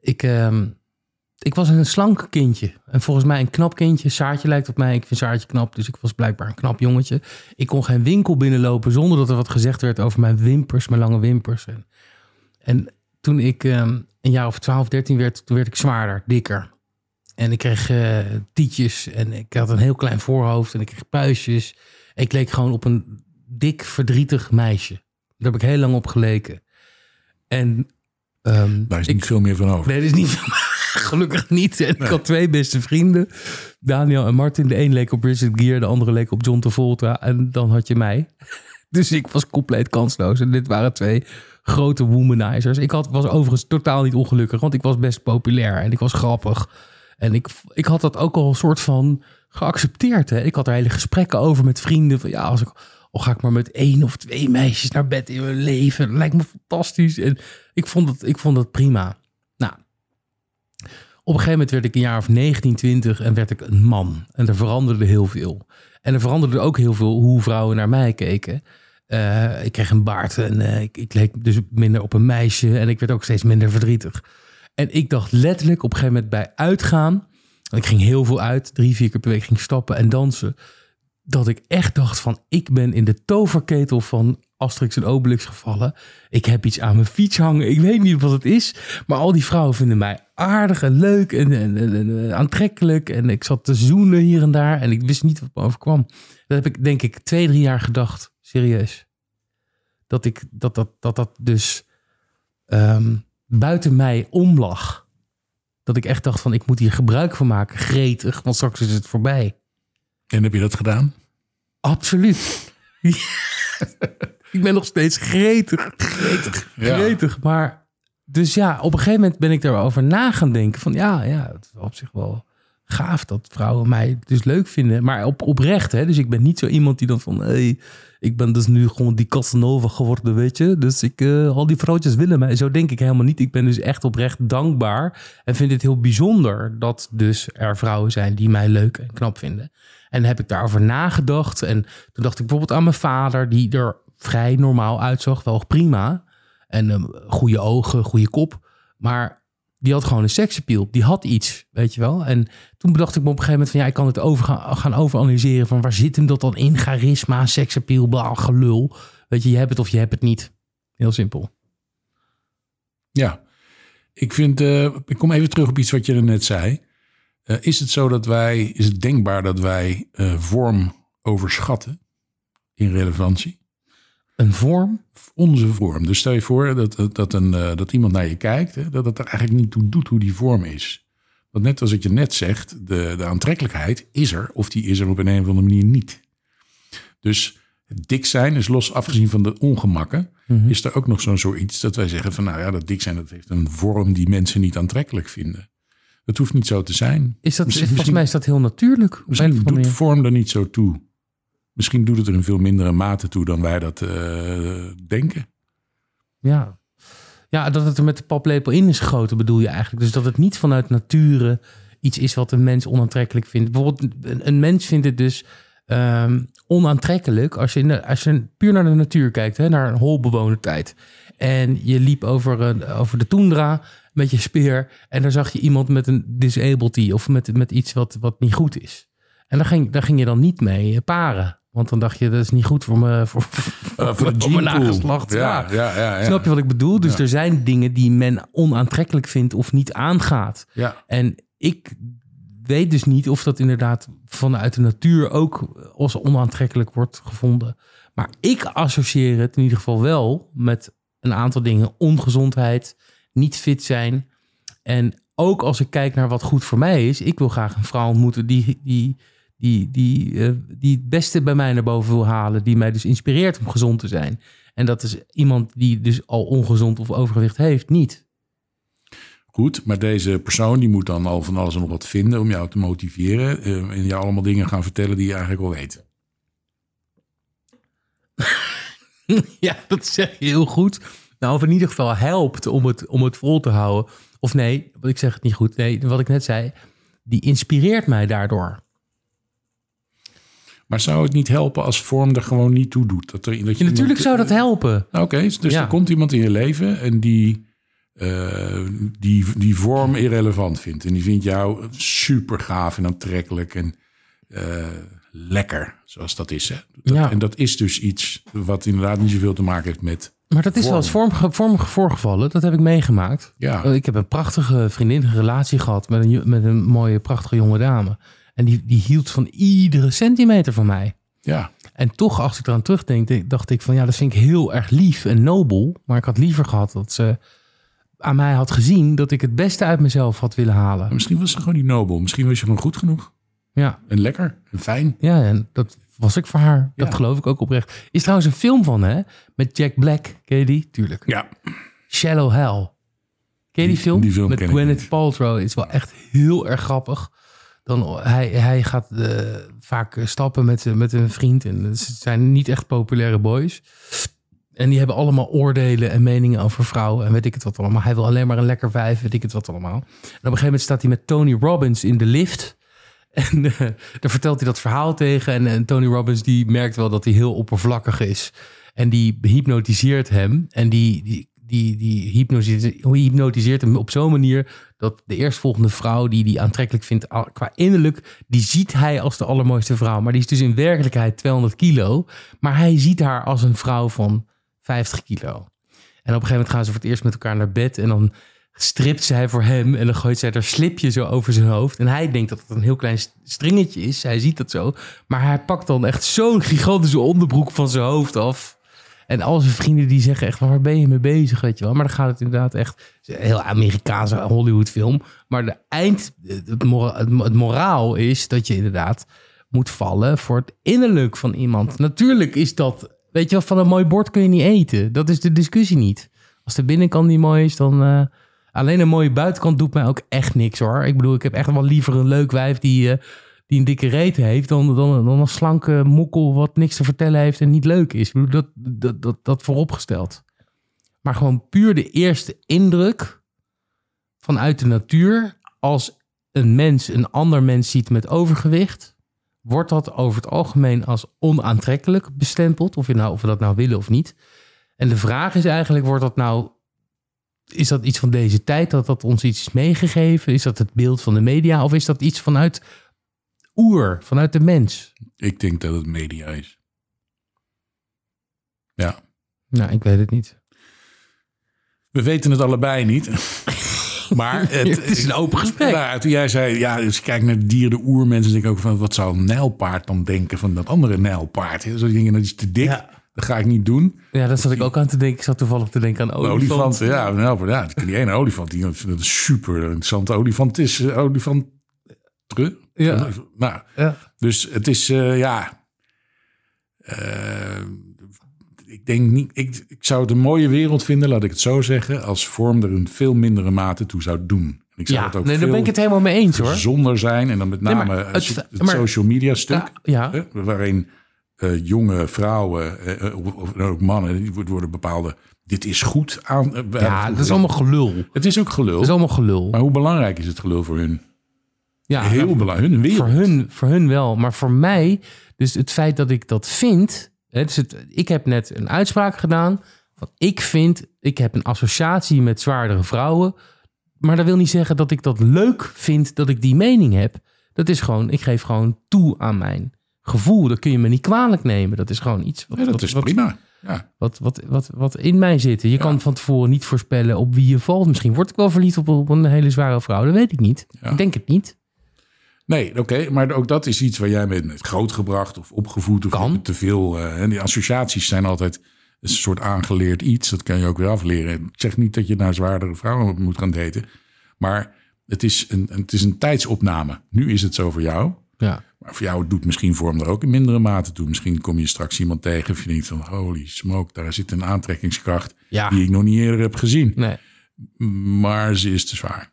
Ik, ehm, ik was een slank kindje. En volgens mij een knap kindje. Saartje lijkt op mij. Ik vind Saartje knap, dus ik was blijkbaar een knap jongetje. Ik kon geen winkel binnenlopen zonder dat er wat gezegd werd over mijn wimpers, mijn lange wimpers. En, en toen ik ehm, een jaar of 12, 13 werd, toen werd ik zwaarder, dikker. En ik kreeg eh, tietjes en ik had een heel klein voorhoofd en ik kreeg puistjes. Ik leek gewoon op een dik, verdrietig meisje. Daar heb ik heel lang op geleken. En ehm, Daar is ik, niet veel meer van over. Nee, dat is niet gelukkig niet. En ik had twee beste vrienden, Daniel en Martin. De een leek op Richard Gere, de andere leek op John Travolta. En dan had je mij. Dus ik was compleet kansloos. En dit waren twee grote womanizers. Ik had, was overigens totaal niet ongelukkig, want ik was best populair en ik was grappig. En ik, ik had dat ook al een soort van geaccepteerd. Hè? Ik had er hele gesprekken over met vrienden. Van ja, als ik, al ga ik maar met één of twee meisjes naar bed in mijn leven. Dat lijkt me fantastisch. En ik vond het, ik vond het prima. Nou, op een gegeven moment werd ik een jaar of 19, 20 en werd ik een man. En er veranderde heel veel. En er veranderde ook heel veel hoe vrouwen naar mij keken. Eh, ik kreeg een baard en eh, ik, ik leek dus minder op een meisje. En ik werd ook steeds minder verdrietig. En ik dacht letterlijk op een gegeven moment bij uitgaan. Ik ging heel veel uit, drie, vier keer per week ging stappen en dansen. Dat ik echt dacht van, ik ben in de toverketel van Asterix en Obelix gevallen. Ik heb iets aan mijn fiets hangen. Ik weet niet wat het is. Maar al die vrouwen vinden mij aardig en leuk en, en, en- aantrekkelijk. En ik zat te zoenen hier en daar. En ik wist niet wat me overkwam. Dat heb ik denk ik twee, drie jaar gedacht. Serieus. Dat ik, dat, dat, dat, dat dus ehm, buiten mij omlag. Dat ik echt dacht van, ik moet hier gebruik van maken. Gretig, want straks is het voorbij. En heb je dat gedaan? Absoluut. ik ben nog steeds gretig. Gretig. Ja. Gretig. Maar dus ja, op een gegeven moment ben ik erover na gaan denken. Van ja, ja, het is op zich wel gaaf dat vrouwen mij dus leuk vinden. Maar op, oprecht, hè. Dus ik ben niet zo iemand die dan van... Ik ben dus nu gewoon die Casanova geworden, weet je. Dus ik, eh, al die vrouwtjes willen mij. Zo denk ik helemaal niet. Ik ben dus echt oprecht dankbaar. En vind het heel bijzonder dat dus er vrouwen zijn die mij leuk en knap vinden. En heb ik daarover nagedacht. En toen dacht ik bijvoorbeeld aan mijn vader, die er vrij normaal uitzag. Wel prima. En um, goede ogen, goede kop. Maar die had gewoon een seksappeal. Die had iets, weet je wel. En toen bedacht ik me op een gegeven moment van... ja, ik kan het over gaan, gaan overanalyseren... van waar zit hem dat dan in? Charisma, seksappeal, bla, gelul. Weet je, je hebt het of je hebt het niet. Heel simpel. Ja, ik vind, eh, ik kom even terug op iets wat je er net zei. Eh, is het zo dat wij, is het denkbaar dat wij eh, vorm overschatten in relevantie? Een vorm? Onze vorm. Dus stel je voor dat, dat, dat, een, eh, dat iemand naar je kijkt, hè, dat het er eigenlijk niet toe doet hoe die vorm is. Want net als wat je net zegt, de, de aantrekkelijkheid is er, of die is er op een, een of andere manier niet. Dus het dik zijn is los afgezien van de ongemakken, is er ook nog zo'n zoiets dat wij zeggen van nou ja, dat dik zijn dat heeft een vorm die mensen niet aantrekkelijk vinden. Het hoeft niet zo te zijn. Is dat, Misschien- volgens mij is dat heel natuurlijk. Misschien doet vorm er niet zo toe. Misschien doet het er in veel mindere mate toe dan wij dat eh, denken. Ja. ja, dat het er met de paplepel in is gegoten bedoel je eigenlijk. Dus dat het niet vanuit nature iets is wat een mens onaantrekkelijk vindt. Bijvoorbeeld een, mens vindt het dus ehm, onaantrekkelijk als je, in de, als je puur naar de natuur kijkt, hè, naar een holbewonertijd. En je liep over, een, over de toendra met je speer en daar zag je iemand met een disability of met, met iets wat, wat niet goed is. En daar ging, daar ging je dan niet mee paren. Want dan dacht je, dat is niet goed voor me, voor, Uh, voor voor mijn nageslacht. Ja, ja, ja. ja. Snap je wat ik bedoel? Dus er zijn dingen die men onaantrekkelijk vindt of niet aangaat. Ja. En ik weet dus niet of dat inderdaad vanuit de natuur ook als onaantrekkelijk wordt gevonden. Maar ik associeer het in ieder geval wel met een aantal dingen. Ongezondheid, niet fit zijn. En ook als ik kijk naar wat goed voor mij is. Ik wil graag een vrouw ontmoeten die, die, die, die, eh, die het beste bij mij naar boven wil halen. Die mij dus inspireert om gezond te zijn. En dat is iemand die dus al ongezond of overgewicht heeft, niet. Goed, maar deze persoon die moet dan al van alles en nog wat vinden om jou te motiveren. eh, en jou allemaal dingen gaan vertellen die je eigenlijk al weet. Ja, dat zeg je heel goed. Nou, of in ieder geval helpt om het, om het vol te houden. Of nee, wat ik zeg het niet goed. Nee, wat ik net zei, die inspireert mij daardoor. Maar zou het niet helpen als vorm er gewoon niet toe doet? Dat er, dat je Ja, natuurlijk zou dat helpen. Nou, Oké, dus Ja. er komt iemand in je leven en die, eh, die die vorm irrelevant vindt. En die vindt jou super gaaf en aantrekkelijk en eh, lekker, zoals dat is. Hè? Dat- Ja. En dat is dus iets wat inderdaad niet zoveel te maken heeft met... Maar dat is wel eens vorm, vorm voorgevallen. Dat heb ik meegemaakt. Ja, Eh, Ik heb een prachtige vriendin, een relatie gehad met een, met een mooie, prachtige jonge dame. En die, die hield van iedere centimeter van mij. ja, En toch, als ik eraan terugdenk, denk- dacht ik van ja, dat vind ik heel erg lief en nobel. Maar ik had liever gehad dat ze aan mij had gezien dat ik het beste uit mezelf had willen halen. misschien was ze gewoon niet nobel. Misschien was je gewoon goed genoeg Ja, en lekker en fijn. ja en dat was ik voor haar. Dat Ja. geloof ik ook oprecht. Is trouwens een film van hè, met Jack Black. Ken je die? Tuurlijk. Ja, Shallow Hell. Ken je die Die- film? die film Met Gwyneth. Paltrow. Is wel echt heel erg grappig. Dan, hij, hij gaat eh, vaak eh, stappen met, eh, met een vriend. En het zijn niet echt populaire boys. En die hebben allemaal oordelen en meningen over vrouwen. En weet ik het wat allemaal. Hij wil alleen maar een lekker vijf. Weet ik het wat allemaal. En op een gegeven moment staat hij met Tony Robbins in de lift. En dan vertelt hij dat verhaal tegen. En, en Tony Robbins die merkt wel dat hij heel oppervlakkig is. En die hypnotiseert hem. En die, die, die hypnotiseert, hypnotiseert hem op zo'n manier... dat de eerstvolgende vrouw die die aantrekkelijk vindt qua innerlijk... die ziet hij als de allermooiste vrouw. Maar die is dus in werkelijkheid 200 kilo. Maar hij ziet haar als een vrouw van 50 kilo. En op een gegeven moment gaan ze voor het eerst met elkaar naar bed. En dan stript zij voor hem. En dan gooit zij er slipje zo over zijn hoofd. En hij denkt dat het een heel klein st- stringetje is. Hij ziet dat zo. Maar hij pakt dan echt zo'n gigantische onderbroek van zijn hoofd af. En al zijn vrienden die zeggen echt, waar ben je mee bezig, weet je wel. Maar dan gaat het inderdaad echt, een heel Amerikaanse Hollywood film. Maar de eind, het, mora- het, moraal is dat je inderdaad moet vallen voor het innerlijk van iemand. Natuurlijk is dat, weet je wel, van een mooi bord kun je niet eten. Dat is de discussie niet. Als de binnenkant niet mooi is, dan... eh, alleen een mooie buitenkant doet mij ook echt niks hoor. Ik bedoel, ik heb echt wel liever een leuk wijf die, eh, die een dikke reet heeft... Dan, dan, dan een slanke mokkel wat niks te vertellen heeft en niet leuk is. Ik dat, dat, dat, dat vooropgesteld. Maar gewoon puur de eerste indruk vanuit de natuur... als een mens een ander mens ziet met overgewicht... wordt dat over het algemeen als onaantrekkelijk bestempeld. Of, je nou, of we dat nou willen of niet. En de vraag is eigenlijk, wordt dat nou is dat iets van deze tijd dat dat ons iets is meegegeven? Is dat het beeld van de media? Of is dat iets vanuit oer, vanuit de mens? ik denk dat het media is. Ja, Nou, ik weet het niet. We weten het allebei niet. maar het, Het is een open gesprek. Nou, toen jij zei, ja, dus ik kijk naar de dieren, de oermensen, denk ik ook van, wat zou een nijlpaard dan denken van dat andere nijlpaard? Zo dingen, dat is te dik. Ja. Dat ga ik niet doen. Ja, daar zat ik ook aan te denken. Ik zat toevallig te denken aan Een olifant, olifanten. ja, nijlpaard, ja, die ene olifant, die, dat is super interessant. Olifant is uh, olifant. Ja. Ja. dus het is, eh, ja. eh, ik denk niet, ik, ik zou het een mooie wereld vinden, laat ik het zo zeggen, als vorm er een veel mindere mate toe zou doen. Ik zou Ja, het ook nee, daar ben ik het helemaal mee eens hoor. zonder zijn en dan met name maar het, het- het maar- social media stuk, Ja, ja. hè, waarin eh, jonge vrouwen, eh, eh, of, of ook mannen, die worden- bepaalde, dit is goed aan. eh, ja, dat is allemaal gelul. Het is ook gelul, Dat is allemaal gelul. maar hoe belangrijk is het gelul voor hun? Ja, Heel nou, belangrijk, hun wereld. voor hun, voor hun wel. Maar voor mij, dus het feit dat ik dat vind. Hè, dus het, ik heb net een uitspraak gedaan. Van ik vind, ik heb een associatie met zwaardere vrouwen. Maar dat wil niet zeggen dat ik dat leuk vind dat ik die mening heb. Dat is gewoon, ik geef gewoon toe aan mijn gevoel. Dat kun je me niet kwalijk nemen. Dat is gewoon iets wat, Ja, dat wat, is wat, prima. Ja. wat, wat, wat, wat in mij zit. Je kan van tevoren niet voorspellen op wie je valt. Misschien word ik wel verliefd op, op een hele zware vrouw. Dat weet ik niet. Ja. Ik denk het niet. Nee, oké, maar ook dat is iets waar jij bent met grootgebracht of opgevoed of Kan. te veel. eh, en die associaties zijn altijd een soort aangeleerd iets. Dat kan je ook weer afleren. Ik zeg niet dat je naar zwaardere vrouwen moet gaan daten, maar het is een, het is een tijdsopname. Nu is het zo voor jou. Ja. Maar voor jou doet misschien vorm er ook in mindere mate toe. Misschien kom je straks iemand tegen of je denkt van holy smoke, daar zit een aantrekkingskracht Ja. die ik nog niet eerder heb gezien. Nee. Maar ze is te zwaar.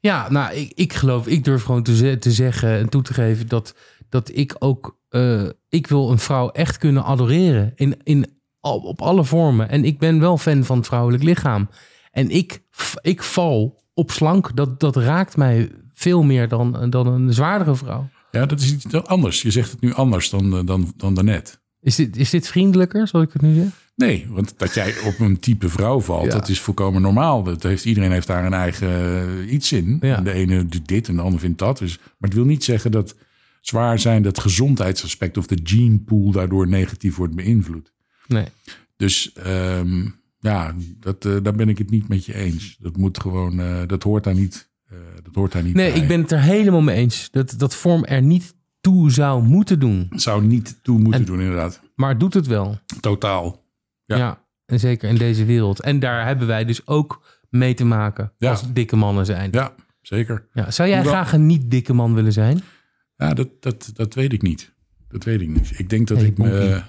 Ja, nou, ik, ik geloof, ik durf gewoon te, te zeggen en toe te geven dat, dat ik ook, eh, ik wil een vrouw echt kunnen adoreren in, in, op alle vormen. En ik ben wel fan van het vrouwelijk lichaam. En ik, ik val op slank, dat, dat raakt mij veel meer dan, dan een zwaardere vrouw. Ja, dat is iets anders. Je zegt het nu anders dan, eh, dan, dan daarnet. Is dit, is dit vriendelijker, zoals ik het nu zeg? Nee, want dat jij op een type vrouw valt, Ja. dat is volkomen normaal. Dat heeft, iedereen heeft daar een eigen eh, iets in. Ja. En de ene doet dit en de ander vindt dat. Dus, maar het wil niet zeggen dat zwaar zijn, dat gezondheidsaspect of de gene pool daardoor negatief wordt beïnvloed. Nee. Dus ehm, ja, dat, eh, daar ben ik het niet met je eens. Dat moet gewoon, eh, dat hoort daar niet. dat hoort daar niet Nee, bij. ik ben het er helemaal mee eens. Dat, dat vorm er niet toe zou moeten doen. zou niet toe moeten En- doen, inderdaad. Maar het doet het wel. Totaal. Ja. Ja. en zeker in deze wereld. En daar hebben wij dus ook mee te maken Ja. als dikke mannen zijn. Ja. Ja, zeker. Zou jij Hoewel- graag een niet dikke man willen zijn? Ja, dat, dat, dat weet ik niet. Dat weet ik niet. Ik denk dat Hey, ik me...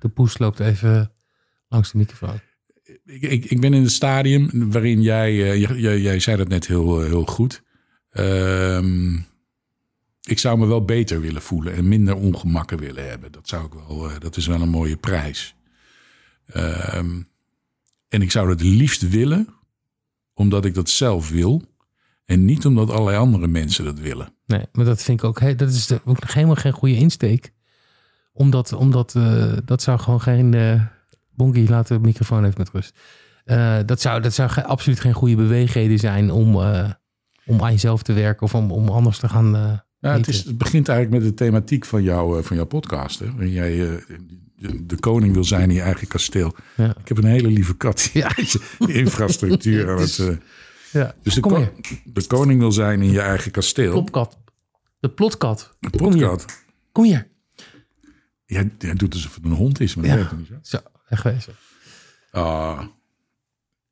De poes loopt even langs de microfoon. ik, ik, ik ben in het stadium waarin jij, eh, jij, jij, jij zei dat net heel, eh, heel goed. Ehm, ik zou me wel beter willen voelen en minder ongemakken willen hebben. Dat, zou ik wel, eh, dat is wel een mooie prijs. Ehm, en ik zou het liefst willen, omdat ik dat zelf wil. En niet omdat allerlei andere mensen dat willen. Nee, maar dat vind ik ook... Dat is ook helemaal geen goede insteek. Omdat, omdat eh, dat zou gewoon geen... eh Bonkie, laat de microfoon even met rust. Eh, dat zou, dat zou absoluut geen goede beweegreden zijn om, om aan jezelf te werken of om, om anders te gaan. Ja, het, is, het begint eigenlijk met de thematiek van, jou, eh, van jouw podcast. Hè? Waarin jij eh, de, de koning wil zijn in je eigen kasteel. Ja. Ik heb een hele lieve kat die Ja. infrastructuur aan Het eh, Ja. dus de, ko- de koning wil zijn in je eigen kasteel. Plopkat. De plotkat. De podcast. Kom hier. Jij, jij doet alsof het een hond is, maar dat Ja. werkt niet zo. Zo, wegwezen. Ah.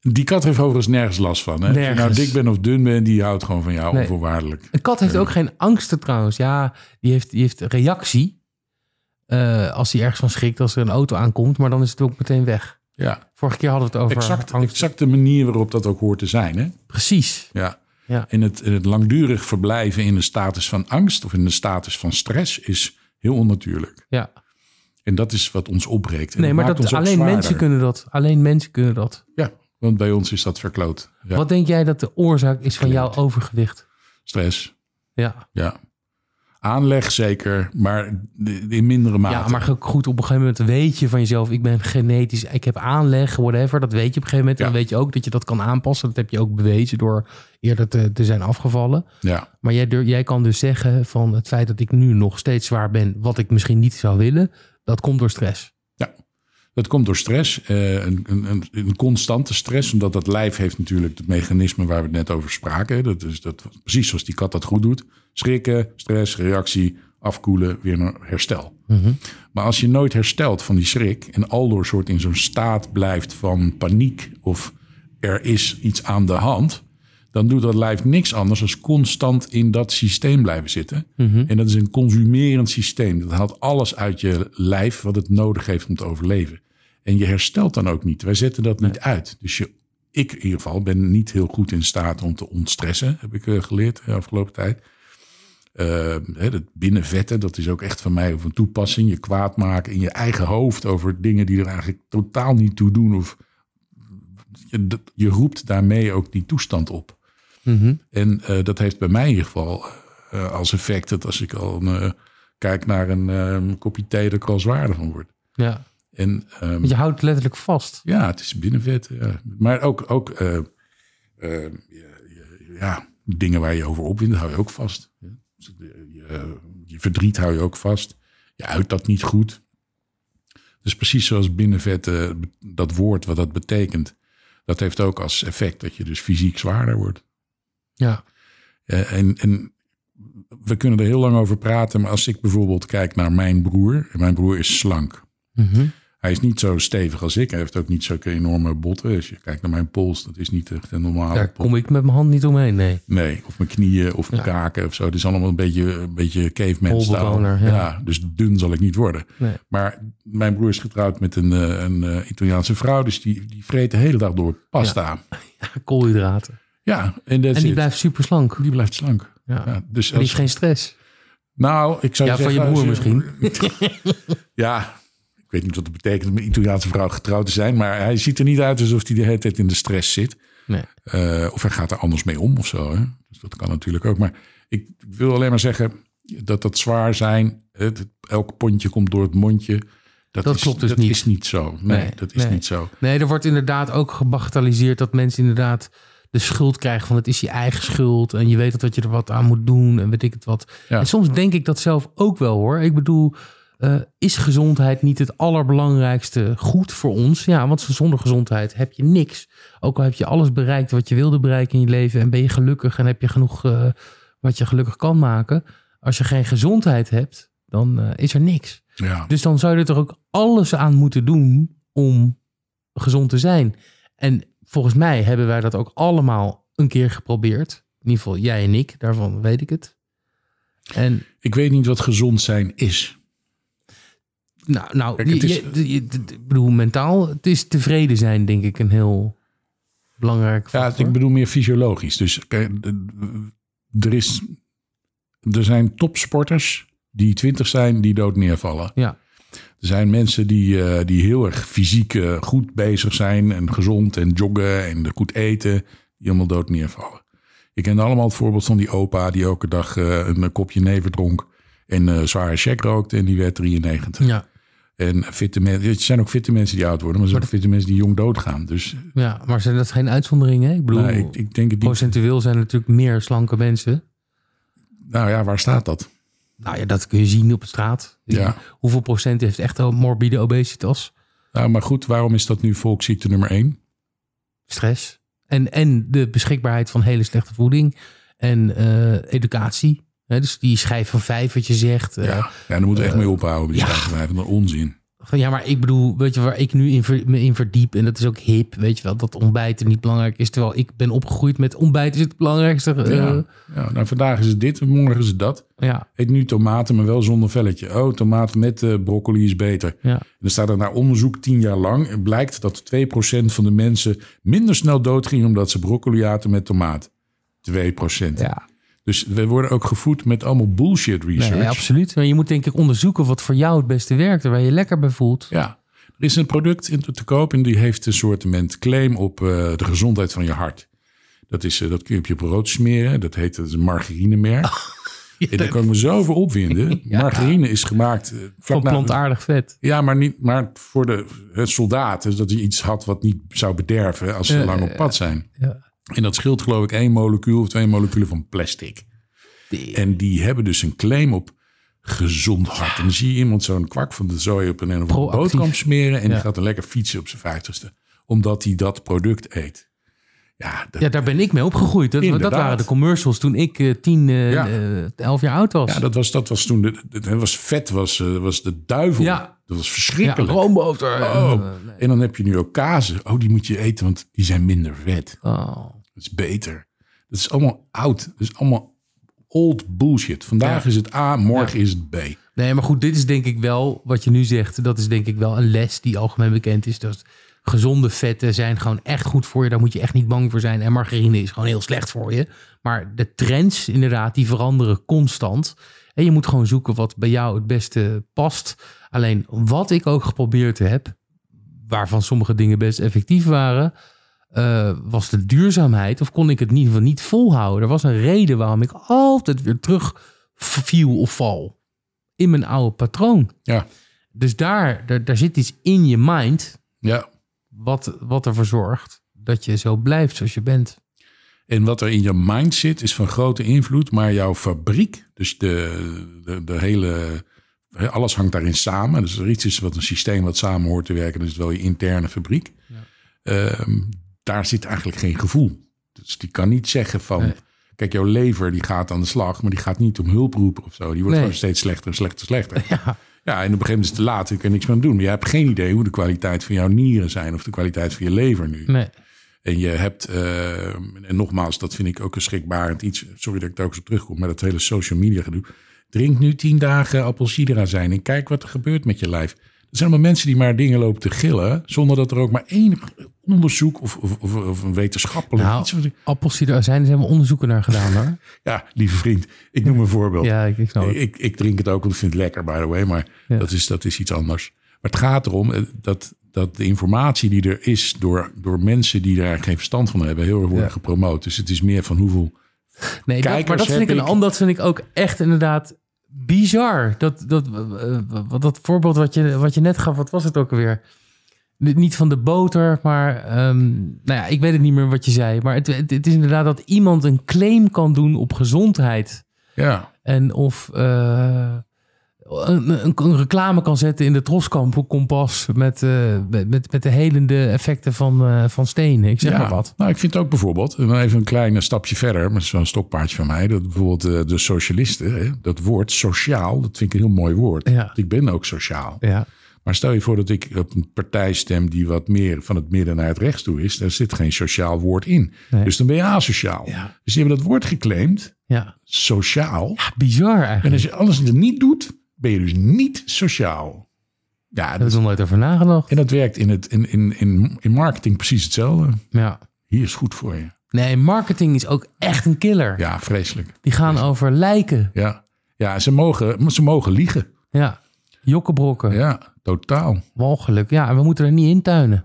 Die kat heeft overigens nergens last van. Hè? Of je nou Nergens. dik bent of dun bent, die houdt gewoon van jou Nee. onvoorwaardelijk. Een kat heeft ook geen angsten trouwens. Ja, die heeft, die heeft reactie. eh, als hij ergens van schrikt als er een auto aankomt. Maar dan is het ook meteen weg. Ja, Vorige keer hadden we het over exact, angst. exact de manier waarop dat ook hoort te zijn. Hè? Precies. Ja. Ja. En het, het langdurig verblijven in de status van angst of in de status van stress is heel onnatuurlijk. Ja. En dat is wat ons opbreekt. En Nee, maar dat, alleen zwaarder. mensen kunnen dat. Alleen mensen kunnen dat. Ja, want bij ons is dat verkloot. Ja. Wat denk jij dat de oorzaak is van jouw overgewicht? Stress, Ja. ja. Aanleg zeker, maar in mindere mate. Ja, maar goed, op een gegeven moment weet je van jezelf, ik ben genetisch, ik heb aanleg, whatever. Dat weet je op een gegeven moment. En Ja. dan weet je ook dat je dat kan aanpassen. Dat heb je ook bewezen door eerder te, te zijn afgevallen. Ja, Maar jij, jij kan dus zeggen van het feit dat ik nu nog steeds zwaar ben, wat ik misschien niet zou willen, dat komt door stress. Dat komt door stress, eh, een, een, een, constante stress, omdat dat lijf heeft natuurlijk het mechanisme waar we het net over spraken. Dat is dat, precies zoals die kat dat goed doet. Schrikken, stress, reactie, afkoelen, weer naar herstel. Maar als je nooit herstelt van die schrik en aldoor soort in zo'n staat blijft van paniek of er is iets aan de hand, dan doet dat lijf niks anders dan constant in dat systeem blijven zitten. En dat is een consumerend systeem. Dat haalt alles uit je lijf wat het nodig heeft om te overleven. En je herstelt dan ook niet. Wij zetten dat niet uit. Dus je, ik in ieder geval ben niet heel goed in staat om te ontstressen, heb ik eh, geleerd de afgelopen tijd. Uh, het binnenvetten, dat is ook echt van mij van toepassing. Je kwaad maken in je eigen hoofd over dingen die er eigenlijk totaal niet toe doen. Of je, je roept daarmee ook die toestand op. En eh, dat heeft bij mij in ieder geval eh, als effect dat als ik al eh, kijk naar een kopje thee, dat ik al zwaarder van word. Ja. En ehm, je houdt letterlijk vast. ja, het is binnenvet. Ja. Maar ook, ook je- ja, dingen waar je over opwindt, hou je ook vast. Ja. Dus Je, je, verdriet hou je ook vast. Je uit dat niet goed. Dus precies zoals binnenvet, dat woord wat dat betekent, dat heeft ook als effect dat je dus fysiek zwaarder wordt. Ja. Eh, en, en we kunnen er heel lang over praten, maar als ik bijvoorbeeld kijk naar mijn broer, mijn broer is slank. Mhm. Hij is niet zo stevig als ik. Hij heeft ook niet zulke enorme botten. Als je kijkt naar mijn pols, dat is niet echt een normale Daar pols. kom ik met mijn hand niet omheen, nee. Nee, of mijn knieën of mijn Ja. kaken of zo. Het is allemaal een beetje, een beetje caveman. Holbewoner, ja. dus dun zal ik niet worden. Nee. Maar mijn broer is getrouwd met een, eh, een eh, Italiaanse vrouw. Dus die, die vreet de hele dag door pasta. Ja, Koolhydraten. En, En die blijft super slank. die blijft slank. Ja. Ja, dus Die heeft geen stress. nou, ik zou Ja, van zeggen, je broer misschien. Ja, ik weet niet wat het betekent om met een Italiaanse vrouw getrouwd te zijn. Maar hij ziet er niet uit alsof hij de hele tijd in de stress zit. Nee. Eh, of hij gaat er anders mee om of zo. Hè? Dus dat kan natuurlijk ook. Maar ik wil alleen maar zeggen dat dat zwaar zijn. Het, elk pondje komt door het mondje. Dat, Dat is, klopt dus dat niet. is niet zo. Nee, Nee, dat is nee. niet zo. Nee, er wordt inderdaad ook gebagatelliseerd dat mensen inderdaad de schuld krijgen van het is je eigen schuld en je weet dat je er wat aan moet doen en weet ik het wat. Ja. En soms denk ik dat zelf ook wel hoor. Ik bedoel, eh, is gezondheid niet het allerbelangrijkste goed voor ons? Ja, want zonder gezondheid heb je niks. Ook al heb je alles bereikt wat je wilde bereiken in je leven en ben je gelukkig en heb je genoeg eh, wat je gelukkig kan maken. Als je geen gezondheid hebt, dan eh, is er niks. Ja. Dus dan zou je er ook alles aan moeten doen om gezond te zijn. En volgens mij hebben wij dat ook allemaal een keer geprobeerd. In ieder geval jij en ik, daarvan weet ik het. En Ik weet niet wat gezond zijn is. nou, nou Kijk, het je- is- je- je- ik bedoel, mentaal, het is tevreden zijn, denk ik, een heel belangrijk Ja, ik bedoel meer fysiologisch. Dus de- er, is, er zijn topsporters die 20 zijn, die dood neervallen. Ja, Er zijn mensen die, eh, die heel erg fysiek eh, goed bezig zijn en gezond en joggen en goed eten, die helemaal dood neervallen. Je kent allemaal het voorbeeld van die opa die elke dag eh, een kopje never dronk en zware check rookte en die werd 93. ja, En fitte mensen, het zijn ook fitte mensen die oud worden, maar er zijn ook fitte mensen die jong doodgaan. Dus ja, maar zijn dat geen uitzonderingen? Ik bedoel, nou, ik, ik denk het procentueel zijn er natuurlijk meer slanke mensen. Nou ja, waar staat dat? Nou ja, dat kun je zien op de straat. Ja. Hoeveel procent heeft echt een morbide obesitas? Nou, maar goed, waarom is dat nu volksziekte nummer één? stress. En, en de beschikbaarheid van hele slechte voeding. En eh, educatie. Dus die schijf van vijf, wat je zegt. eh, Ja, ja daar moeten we echt mee ophouden. Die ja. schrijven van onzin. Van, ja, maar ik bedoel, weet je waar ik nu in ver- me in verdiep? En dat is ook hip, weet je wel, dat ontbijten niet belangrijk is. Terwijl ik ben opgegroeid met ontbijt is het belangrijkste. eh, Ja. ja, nou, vandaag is het dit en morgen is het dat. ja, Eet nu tomaten, maar wel zonder velletje. Oh, tomaten met eh, broccoli is beter. ja. En dan staat er naar onderzoek tien jaar lang. En blijkt dat 2% van de mensen minder snel doodging omdat ze broccoli aten met tomaat. 2%. ja. Dus we worden ook gevoed met allemaal bullshit research. Nee, absoluut. Maar je moet denk ik onderzoeken wat voor jou het beste werkt. Waar je je lekker bij voelt. Ja, er is een product in te koop en die heeft een soortement claim op eh, de gezondheid van je hart. Dat, is, eh, dat kun je op je brood smeren. Dat heet dat is een margarinemerk. en daar kan ik me zo over opwinden. Margarine is gemaakt vlak Van plantaardig vet. Ja, maar, niet, maar voor de het soldaat. Dus dat hij iets had wat niet zou bederven als ze lang op pad zijn. Ja. En dat scheelt geloof ik één molecuul of twee moleculen van plastic. En die hebben dus een claim op gezond hart. En dan zie je iemand zo'n kwak van de zooi op een, boterham smeren. En Ja. die gaat dan lekker fietsen op zijn vijftigste. Omdat hij dat product eet. Ja, dat, Ja, daar ben ik mee opgegroeid. Dat, dat waren de commercials toen ik eh, 10, eh, Ja. eh, 11 jaar oud was. ja, dat was, dat was toen... De, het was vet, was, was de duivel. Ja. Dat was ja, verschrikkelijk. roomboter. Oh. Nee. En dan heb je nu ook kazen. Oh, die moet je eten, want die zijn minder vet. Oh. Dat is beter. Dat is allemaal oud. Dat is allemaal old bullshit. Vandaag Ja. is het A, morgen is het B. Nee, maar goed, dit is denk ik wel, wat je nu zegt, dat is denk ik wel een les die algemeen bekend is. Dat gezonde vetten zijn gewoon echt goed voor je. Daar moet je echt niet bang voor zijn. En margarine is gewoon heel slecht voor je. Maar de trends, inderdaad, die veranderen constant. En je moet gewoon zoeken wat bij jou het beste past. Alleen wat ik ook geprobeerd heb, waarvan sommige dingen best effectief waren, eh, was de duurzaamheid. Of kon ik het in ieder geval niet volhouden. Er was een reden waarom ik altijd weer terug viel of val in mijn oude patroon. Ja, Dus daar, daar, daar zit iets in je mind ja. Wat, wat ervoor zorgt dat je zo blijft zoals je bent. En wat er in je mind zit, is van grote invloed. Maar jouw fabriek, dus de, de, de hele... Alles hangt daarin samen. Dus er iets is wat een systeem wat samen hoort te werken... dan is het wel je interne fabriek. Ehm, daar zit eigenlijk geen gevoel. Dus die kan niet zeggen van... Nee. Kijk, jouw lever die gaat aan de slag... maar die gaat niet om hulp roepen of zo. Die wordt Nee. gewoon steeds slechter en slechter en slechter. Ja, Ja, en op een gegeven moment is het te laat. Je kan niks meer aan doen. Maar je hebt geen idee hoe de kwaliteit van jouw nieren zijn... of de kwaliteit van je lever nu. nee. En je hebt, eh, en nogmaals, dat vind ik ook een schrikbarend iets. Sorry dat ik daar ook eens op terugkom, maar dat hele social media gedoe. Drink nu tien dagen appelsidera zijn en kijk wat er gebeurt met je lijf. Er zijn allemaal mensen die maar dingen lopen te gillen, zonder dat er ook maar enig onderzoek of, of, of, een wetenschappelijk Nou, iets... wat- appelsiederazijn zijn we onderzoeken naar gedaan hoor. Ja, lieve vriend, ik noem een voorbeeld. Ja, ik, ik snap het. Ik, ik drink het ook, want ik vind het lekker, by the way. Maar Ja. dat, is, dat is iets anders. Maar het gaat erom eh, dat, dat de informatie die er is... door, door mensen die daar geen verstand van hebben... heel erg worden Ja. gepromoot. Dus het is meer van hoeveel... Nee, dat, maar dat vind ik een ander. Dat vind ik ook echt inderdaad bizar. Dat, dat, eh, wat- dat voorbeeld wat je, wat je net gaf, wat was het ook alweer? Niet- van de boter, maar ehm, nou ja, ik weet het niet meer wat je zei. Maar het, het, het is inderdaad dat iemand een claim kan doen op gezondheid. Ja, En of eh, een, een, een reclame kan zetten in de Troskamp kompas met, eh, met, met, met de helende effecten van, eh, van stenen. Ik zeg ja. maar wat. Nou, ik vind ook bijvoorbeeld, en dan even een klein stapje verder, maar een stokpaardje van mij, dat bijvoorbeeld eh, de socialisten, hè, dat woord sociaal, dat vind ik een heel mooi woord. Ja. Ik ben ook sociaal. Ja. Maar stel je voor dat ik op een partij stem die wat meer van het midden naar het rechts toe is, daar zit geen sociaal woord in. Nee. Dus dan ben je asociaal. Dus die hebben dat woord geclaimd, ja. sociaal. Bizar En eigenlijk. als je alles niet doet, ben je dus niet sociaal. Ja, dat, ik nog nooit over nagedacht. en dat werkt in, het, in, in, in, in marketing precies hetzelfde. Ja. Hier is goed voor je. Nee, marketing is ook echt een killer. Ja, vreselijk. Die gaan over lijken. Ja, ja ze, mogen, ze mogen liegen. Ja. Jokkenbrokken. Ja, totaal. Walgelijk. Ja, en we moeten er niet in tuinen.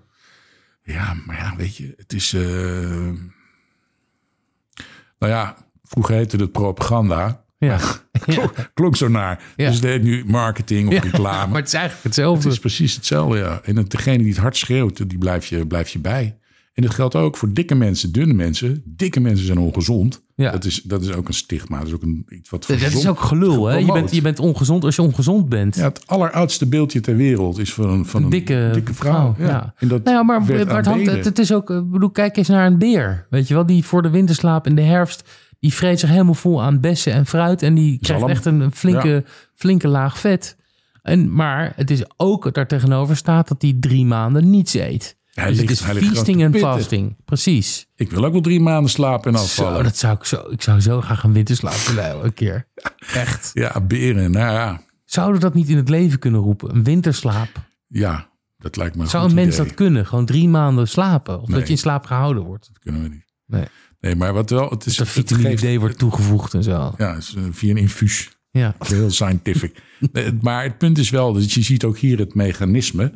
Ja, maar ja, weet je, het is. eh, Nou ja, vroeger heette het propaganda. Ja. Klonk zo naar. Ja. Dus het heet nu marketing of Ja, reclame. Maar het is eigenlijk het hetzelfde. is precies hetzelfde, ja. En het, degene die het hard schreeuwt, die blijf je, blijf je bij. En dat geldt ook voor dikke mensen, dunne mensen. Dikke mensen zijn ongezond. Ja. Dat, is, dat is ook een stigma. Dat is ook een, iets wat Dat is ook gelul, hè? Je bent, je bent ongezond als je ongezond bent. Ja, het alleroudste beeldje ter wereld is van een, van een dikke, dikke vrouw. vrouw, ja. En dat Nou ja, maar, het, het, het is ook, ik bedoel, kijk eens naar een beer. Weet je wel, die voor de winterslaap in de herfst, die vreet zich helemaal vol aan bessen en fruit. En die krijgt Zalm. echt een, flinke, flinke laag vet. En, maar het is ook daar tegenover staat dat hij drie maanden niets eet. Hij dus ligt- het is hij feasting en fasting. Precies. Ik wil ook wel drie maanden slapen en Zo, afvallen. dat zou ik zo. Ik zou zo graag een winterslaap willen hebben, een keer. Echt. Ja, beren. Nou ja, Zouden we dat niet in het leven kunnen roepen? Een winterslaap. ja, dat lijkt me een Zou een mens idee. dat kunnen? Gewoon drie maanden slapen? Of Nee. dat je in slaap gehouden wordt? Dat kunnen we niet. Nee. Nee, maar wat wel, het is het vitamine D wordt toegevoegd en zo. Ja, het is eh, via een infuus. Ja. Heel scientific. Maar het punt is wel, dat je ziet ook hier het mechanisme.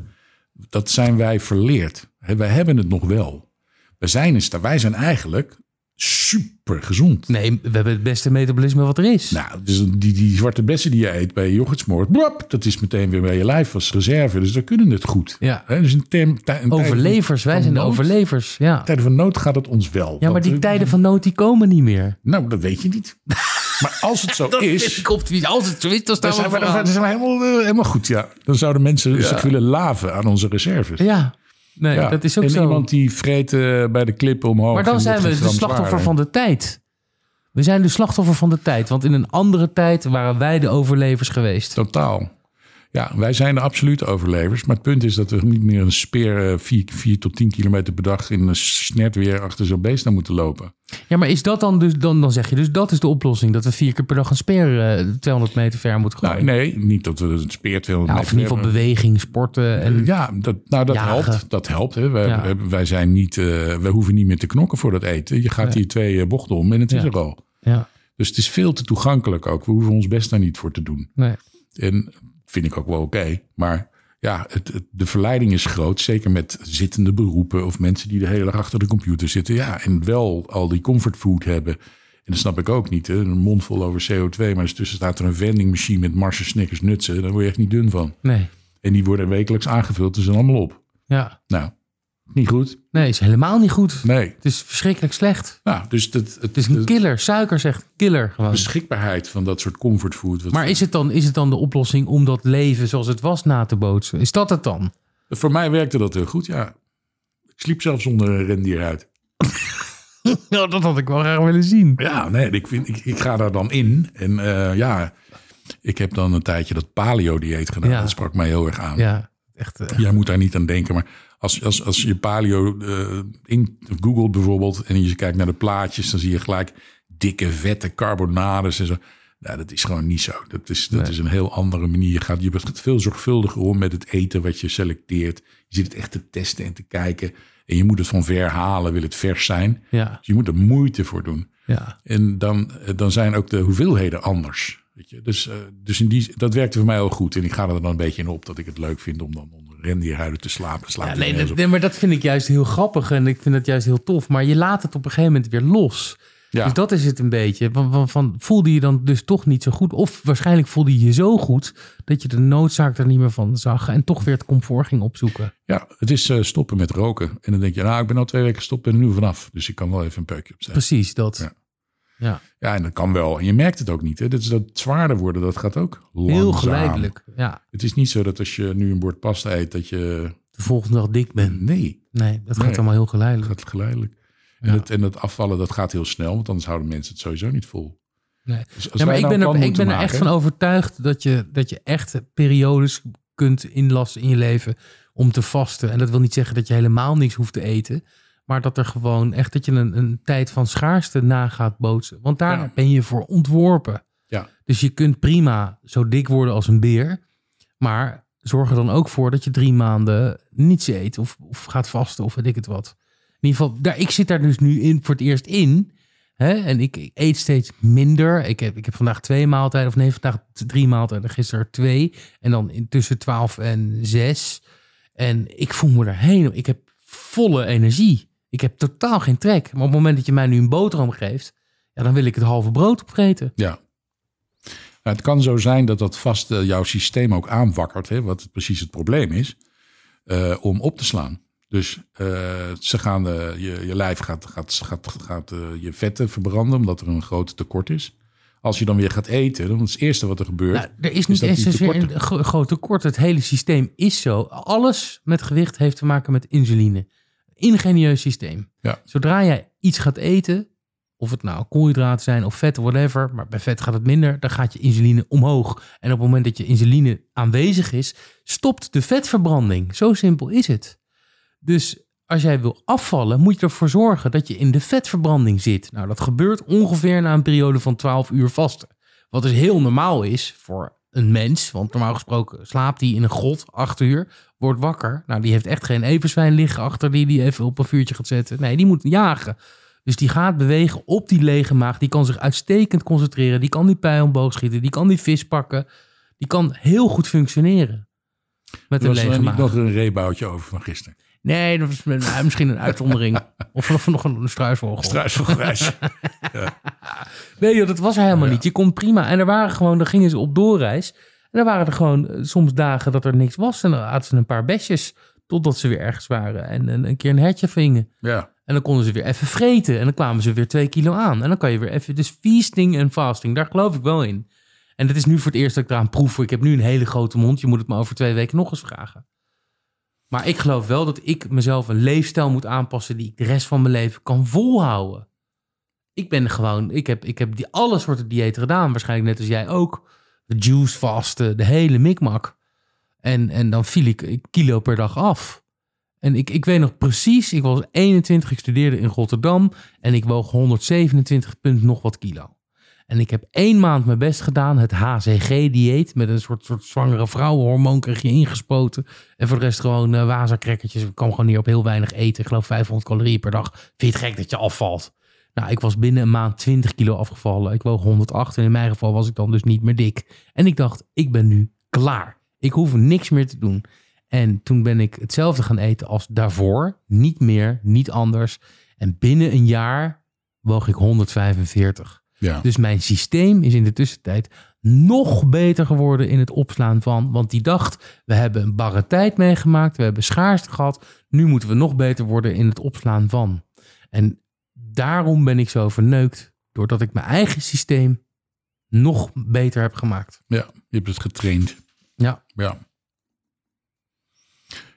Dat zijn wij verleerd. Wij hebben het nog wel. Wij zijn, wij zijn eigenlijk super gezond. Nee, we hebben het beste metabolisme wat er is. Nou, dus die, die zwarte bessen die je eet bij je yoghurtsmoort, blop, dat is meteen weer bij je lijf als reserve. Dus dan kunnen het goed. Ja. Dus term, tijden Overlevers, wij zijn de overlevers. Ja. tijden van nood gaat het ons wel. ja, maar die tijden van nood die komen niet meer. Nou, dat weet je niet. Maar als het zo Dat is, optimistisch. Als het zo is, dan zijn we we, dan zijn we helemaal, eh, helemaal goed. Ja. Dan zouden mensen zich willen laven aan onze reserves. Ja, nee, Ja. dat is ook en zo. iemand die vreet eh, bij de klippen omhoog. Maar dan zijn we de slachtoffer van de tijd. We zijn de slachtoffer van de tijd. Want in een andere tijd waren wij de overlevers geweest. Totaal. Ja, wij zijn de absolute overlevers. Maar het punt is dat we niet meer een speer 4 tot 10 kilometer per dag in een snert weer achter zo'n beest aan moeten lopen. Ja, maar is dat dan dus... Dan, dan zeg je dus dat is de oplossing. Dat we vier keer per dag een speer eh, 200 meter ver moeten gooien. Nou, nee, niet dat we een speer 200 Ja, meter of in ieder geval beweging, sporten. En, Ja, dat, nou, dat Jagen. helpt. Dat helpt. Hè. Wij, Ja. wij, zijn niet, eh, wij hoeven niet meer te knokken voor dat eten. Je gaat hier twee eh, bochten om en het is er al. ja, Dus het is veel te toegankelijk ook. We hoeven ons best daar niet voor te doen. nee. En vind ik ook wel oké. Maar ja, het, het- de verleiding is groot. Zeker met zittende beroepen of mensen die de hele dag achter de computer zitten. Ja, en wel al die comfortfood hebben. En dat snap ik ook niet. Hè? Een mond vol over CO2. Maar dus tussen staat er een vending machine met Marsen, Snickers, Nutsen. Daar word je echt niet dun van. Nee. En die worden wekelijks aangevuld. Dus zijn allemaal op. Ja. Nou, niet goed. Nee, is helemaal niet goed. Nee. Het is verschrikkelijk slecht. Nou, dus dat, het, Het is een killer. Suiker zegt killer gewoon. beschikbaarheid van dat soort comfortfood. wat- Maar is het, dan, is het dan de oplossing om dat leven zoals het was na te bootsen? Is dat het dan? Voor mij werkte dat heel goed, ja. Ik sliep zelfs zonder een rendier uit. Ja, dat had ik wel graag willen zien. Ja, nee, ik, vind, ik, ik ga daar dan in. En eh, ja, ik heb dan een tijdje dat paleo-dieet gedaan. Ja. Dat sprak mij heel erg aan. Ja, echt. eh, Jij moet daar niet aan denken. Maar als, als, als je paleo eh, in googelt bijvoorbeeld... en je kijkt naar de plaatjes... dan zie je gelijk dikke, vette carbonades en zo. Nou, dat is gewoon niet zo. Dat is, dat is een heel andere manier. Je gaat, je gaat veel zorgvuldiger om met het eten wat je selecteert. Je zit het echt te testen en te kijken. En je moet het van ver halen, wil het vers zijn. ja, Dus je moet er moeite voor doen. ja. En dan, eh, dan zijn ook de hoeveelheden anders. Weet je? Dus, eh, dus in die, dat werkte voor mij heel goed. En ik ga er dan een beetje in op dat ik het leuk vind om dan onder rendierhuiden te slapen. Slaap Ja, nee, dat- nee, maar dat vind ik juist heel grappig en ik vind dat juist heel tof. Maar je laat het op een gegeven moment weer los. Ja. Dus dat is het een beetje. Van, van, van, voelde je dan dus toch niet zo goed? Of waarschijnlijk voelde je je zo goed dat je de noodzaak er niet meer van zag en toch weer het comfort ging opzoeken. Ja, het is eh, stoppen met roken. En dan denk je, nou, ik ben al twee weken gestopt en nu vanaf. Dus ik kan wel even een peukje opzetten. Precies dat. Ja. Ja, Ja, en dat kan wel. En je merkt het ook niet. Hè? Dat, is dat zwaarder worden, dat gaat ook langzaam. heel geleidelijk. Ja, Het is niet zo dat als je nu een bord pasta eet, dat je... de volgende dag dik ben. Nee, Nee, dat gaat allemaal heel geleidelijk. gaat geleidelijk. En, het, en het afvallen, dat gaat heel snel. Want anders houden mensen het sowieso niet vol. Nee. Dus Ja, maar wij ik nou ben, er, ik ben er echt van overtuigd dat je, dat je echt periodes kunt inlassen in je leven om te vasten. En dat wil niet zeggen dat je helemaal niks hoeft te eten. Maar dat er gewoon echt dat je een, een tijd van schaarste na gaat bootsen. Want daar Ja. ben je voor ontworpen. Ja. Dus je kunt prima zo dik worden als een beer. Maar zorg er dan ook voor dat je drie maanden niets eet. Of, of gaat vasten of weet ik het wat. In ieder geval, daar, ik zit daar dus nu in, voor het eerst in. Hè? En ik, ik eet steeds minder. Ik heb, ik heb vandaag twee maaltijden. Of nee, vandaag drie maaltijden. Gisteren twee. En dan in tussen twaalf en zes. En ik voel me erheen. Ik heb volle energie. Ik heb totaal geen trek. Maar op het moment dat je mij nu een boterham geeft... Ja, dan wil ik het halve brood opvreten. Ja. Nou, het kan zo zijn dat dat vast eh, jouw systeem ook aanwakkert, hè, wat precies het probleem is, eh, om op te slaan. Dus eh, ze gaan, je, je lijf gaat, gaat, gaat, gaat je vetten verbranden, omdat er een groot tekort is. Als je dan weer gaat eten, dan is het eerste wat er gebeurt. Nou, er is niet eens een gro- groot tekort. Het hele systeem is zo. Alles met gewicht heeft te maken met insuline. Ingenieus systeem. Ja. Zodra jij iets gaat eten, of het nou koolhydraten zijn of vet, whatever, maar bij vet gaat het minder, dan gaat je insuline omhoog. En op het moment dat je insuline aanwezig is, stopt de vetverbranding. Zo simpel is het. Dus als jij wil afvallen, moet je ervoor zorgen dat je in de vetverbranding zit. Nou, dat gebeurt ongeveer na een periode van 12 uur vasten. Wat dus heel normaal is voor een mens. Want normaal gesproken slaapt hij in een grot acht uur, wordt wakker. Nou, die heeft echt geen everzwijn liggen achter die die even op een vuurtje gaat zetten. Nee, die moet jagen. Dus die gaat bewegen op die lege maag. Die kan zich uitstekend concentreren. Die kan die pijl omhoog schieten. Die kan die vis pakken. Die kan heel goed functioneren. Met een lege maag. nog een reeboutje over van gisteren. Nee, dat was met- nou, misschien een uitzondering. of nog, nog een struisvogel. Struisvogelreis. Nee, joh, dat was er helemaal niet. Je kon prima. En er waren gewoon, daar gingen ze op doorreis. En er waren er gewoon eh, soms dagen dat er niks was. En dan aten ze een paar besjes. Totdat ze weer ergens waren. En een, een keer een hertje vingen. ja. En dan konden ze weer even vreten. En dan kwamen ze weer twee kilo aan. En dan kan je weer even... Dus feasting en fasting, daar geloof ik wel in. En het is nu voor het eerst dat ik eraan proef. Ik heb nu een hele grote mond. Je moet het me over twee weken nog eens vragen. Maar ik geloof wel dat ik mezelf een leefstijl moet aanpassen... die ik de rest van mijn leven kan volhouden. Ik ben gewoon... Ik heb, ik heb die alle soorten diëten gedaan. Waarschijnlijk net als jij ook. De juice vasten, de hele mikmak. En, en dan viel ik kilo per dag af. En ik, ik weet nog precies, ik was 21, ik studeerde in Rotterdam en ik woog 127 punt nog wat kilo. En ik heb één maand mijn best gedaan, het HCG-dieet. Met een soort, soort zwangere vrouwenhormoon kreeg je ingespoten. En voor de rest gewoon uh, wazakrekkertjes. Ik kwam gewoon hier op heel weinig eten. Ik geloof 500 calorieën per dag. Vind je het gek dat je afvalt? Nou, ik was binnen een maand 20 kilo afgevallen. Ik woog 108 en in mijn geval was ik dan dus niet meer dik. En ik dacht, ik ben nu klaar. Ik hoef niks meer te doen. En toen ben ik hetzelfde gaan eten als daarvoor. Niet meer, niet anders. En binnen een jaar woog ik 145. Ja. Dus mijn systeem is in de tussentijd nog beter geworden in het opslaan van. Want die dacht, we hebben een barre tijd meegemaakt, we hebben schaarste gehad. Nu moeten we nog beter worden in het opslaan van. En daarom ben ik zo verneukt, doordat ik mijn eigen systeem nog beter heb gemaakt. ja, je hebt het getraind. Ja, Ja.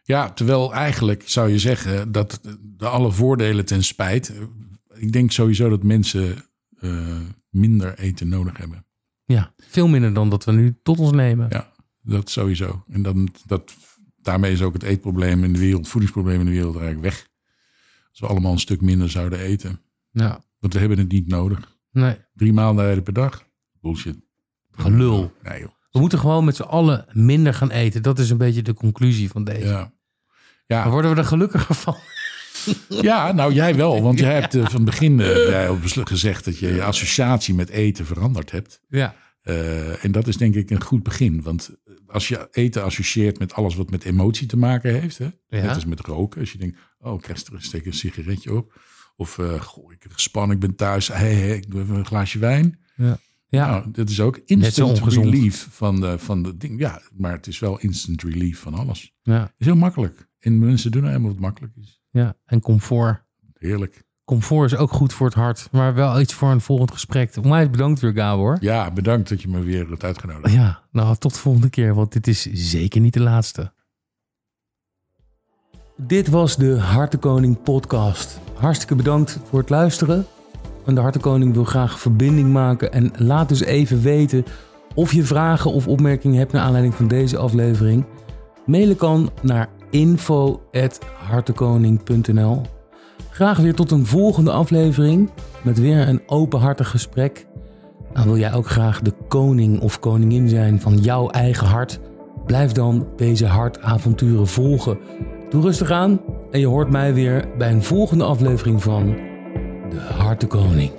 Ja, terwijl eigenlijk zou je zeggen dat de alle voordelen ten spijt. Ik denk sowieso dat mensen minder eten nodig hebben. ja, veel minder dan dat we nu tot ons nemen. Ja, dat sowieso. En dan, dat, daarmee is ook het eetprobleem in de wereld, voedingsprobleem in de wereld eigenlijk weg. Als we allemaal een stuk minder zouden eten. Ja, Want we hebben het niet nodig. nee, Drie maaltijden per dag. Bullshit. gelul. Nee joh. We moeten gewoon met z'n allen minder gaan eten. Dat is een beetje de conclusie van deze. Ja. Dan Ja, worden we er gelukkiger van. ja, nou jij wel. Want jij hebt eh, van het begin eh, jij gezegd dat je je associatie met eten veranderd hebt. Ja, Eh, en dat is denk ik een goed begin. Want als je eten associeert met alles wat met emotie te maken heeft. Hè? Ja. Net als met roken. Als je denkt, oh ik steek een sigaretje op. Of eh goh, ik heb gespannen, ik ben thuis. Hey, hey, ik doe even een glaasje wijn. ja. ja. Nou, dit is ook instant relief van de, van de ding. Ja, maar het is wel instant relief van alles. ja, Het is heel makkelijk. En mensen doen nou helemaal wat makkelijk is. Ja. En comfort. Heerlijk. Comfort is ook goed voor het hart. Maar wel iets voor een volgend gesprek. Onwijs bedankt weer, Gabor. Ja, bedankt dat je me weer hebt uitgenodigd. Ja, nou tot de volgende keer, want dit is zeker niet de laatste. Dit was de Hartenkoning podcast. Hartstikke bedankt voor het luisteren. En de Hartenkoning wil graag verbinding maken. En laat dus even weten of je vragen of opmerkingen hebt naar aanleiding van deze aflevering. Mailen kan naar info.hartenkoning.nl Graag weer tot een volgende aflevering met weer een openhartig gesprek. Wil jij ook graag de koning of koningin zijn van jouw eigen hart? Blijf dan deze hartavonturen volgen. Doe rustig aan en je hoort mij weer bij een volgende aflevering van De Hartenkoning.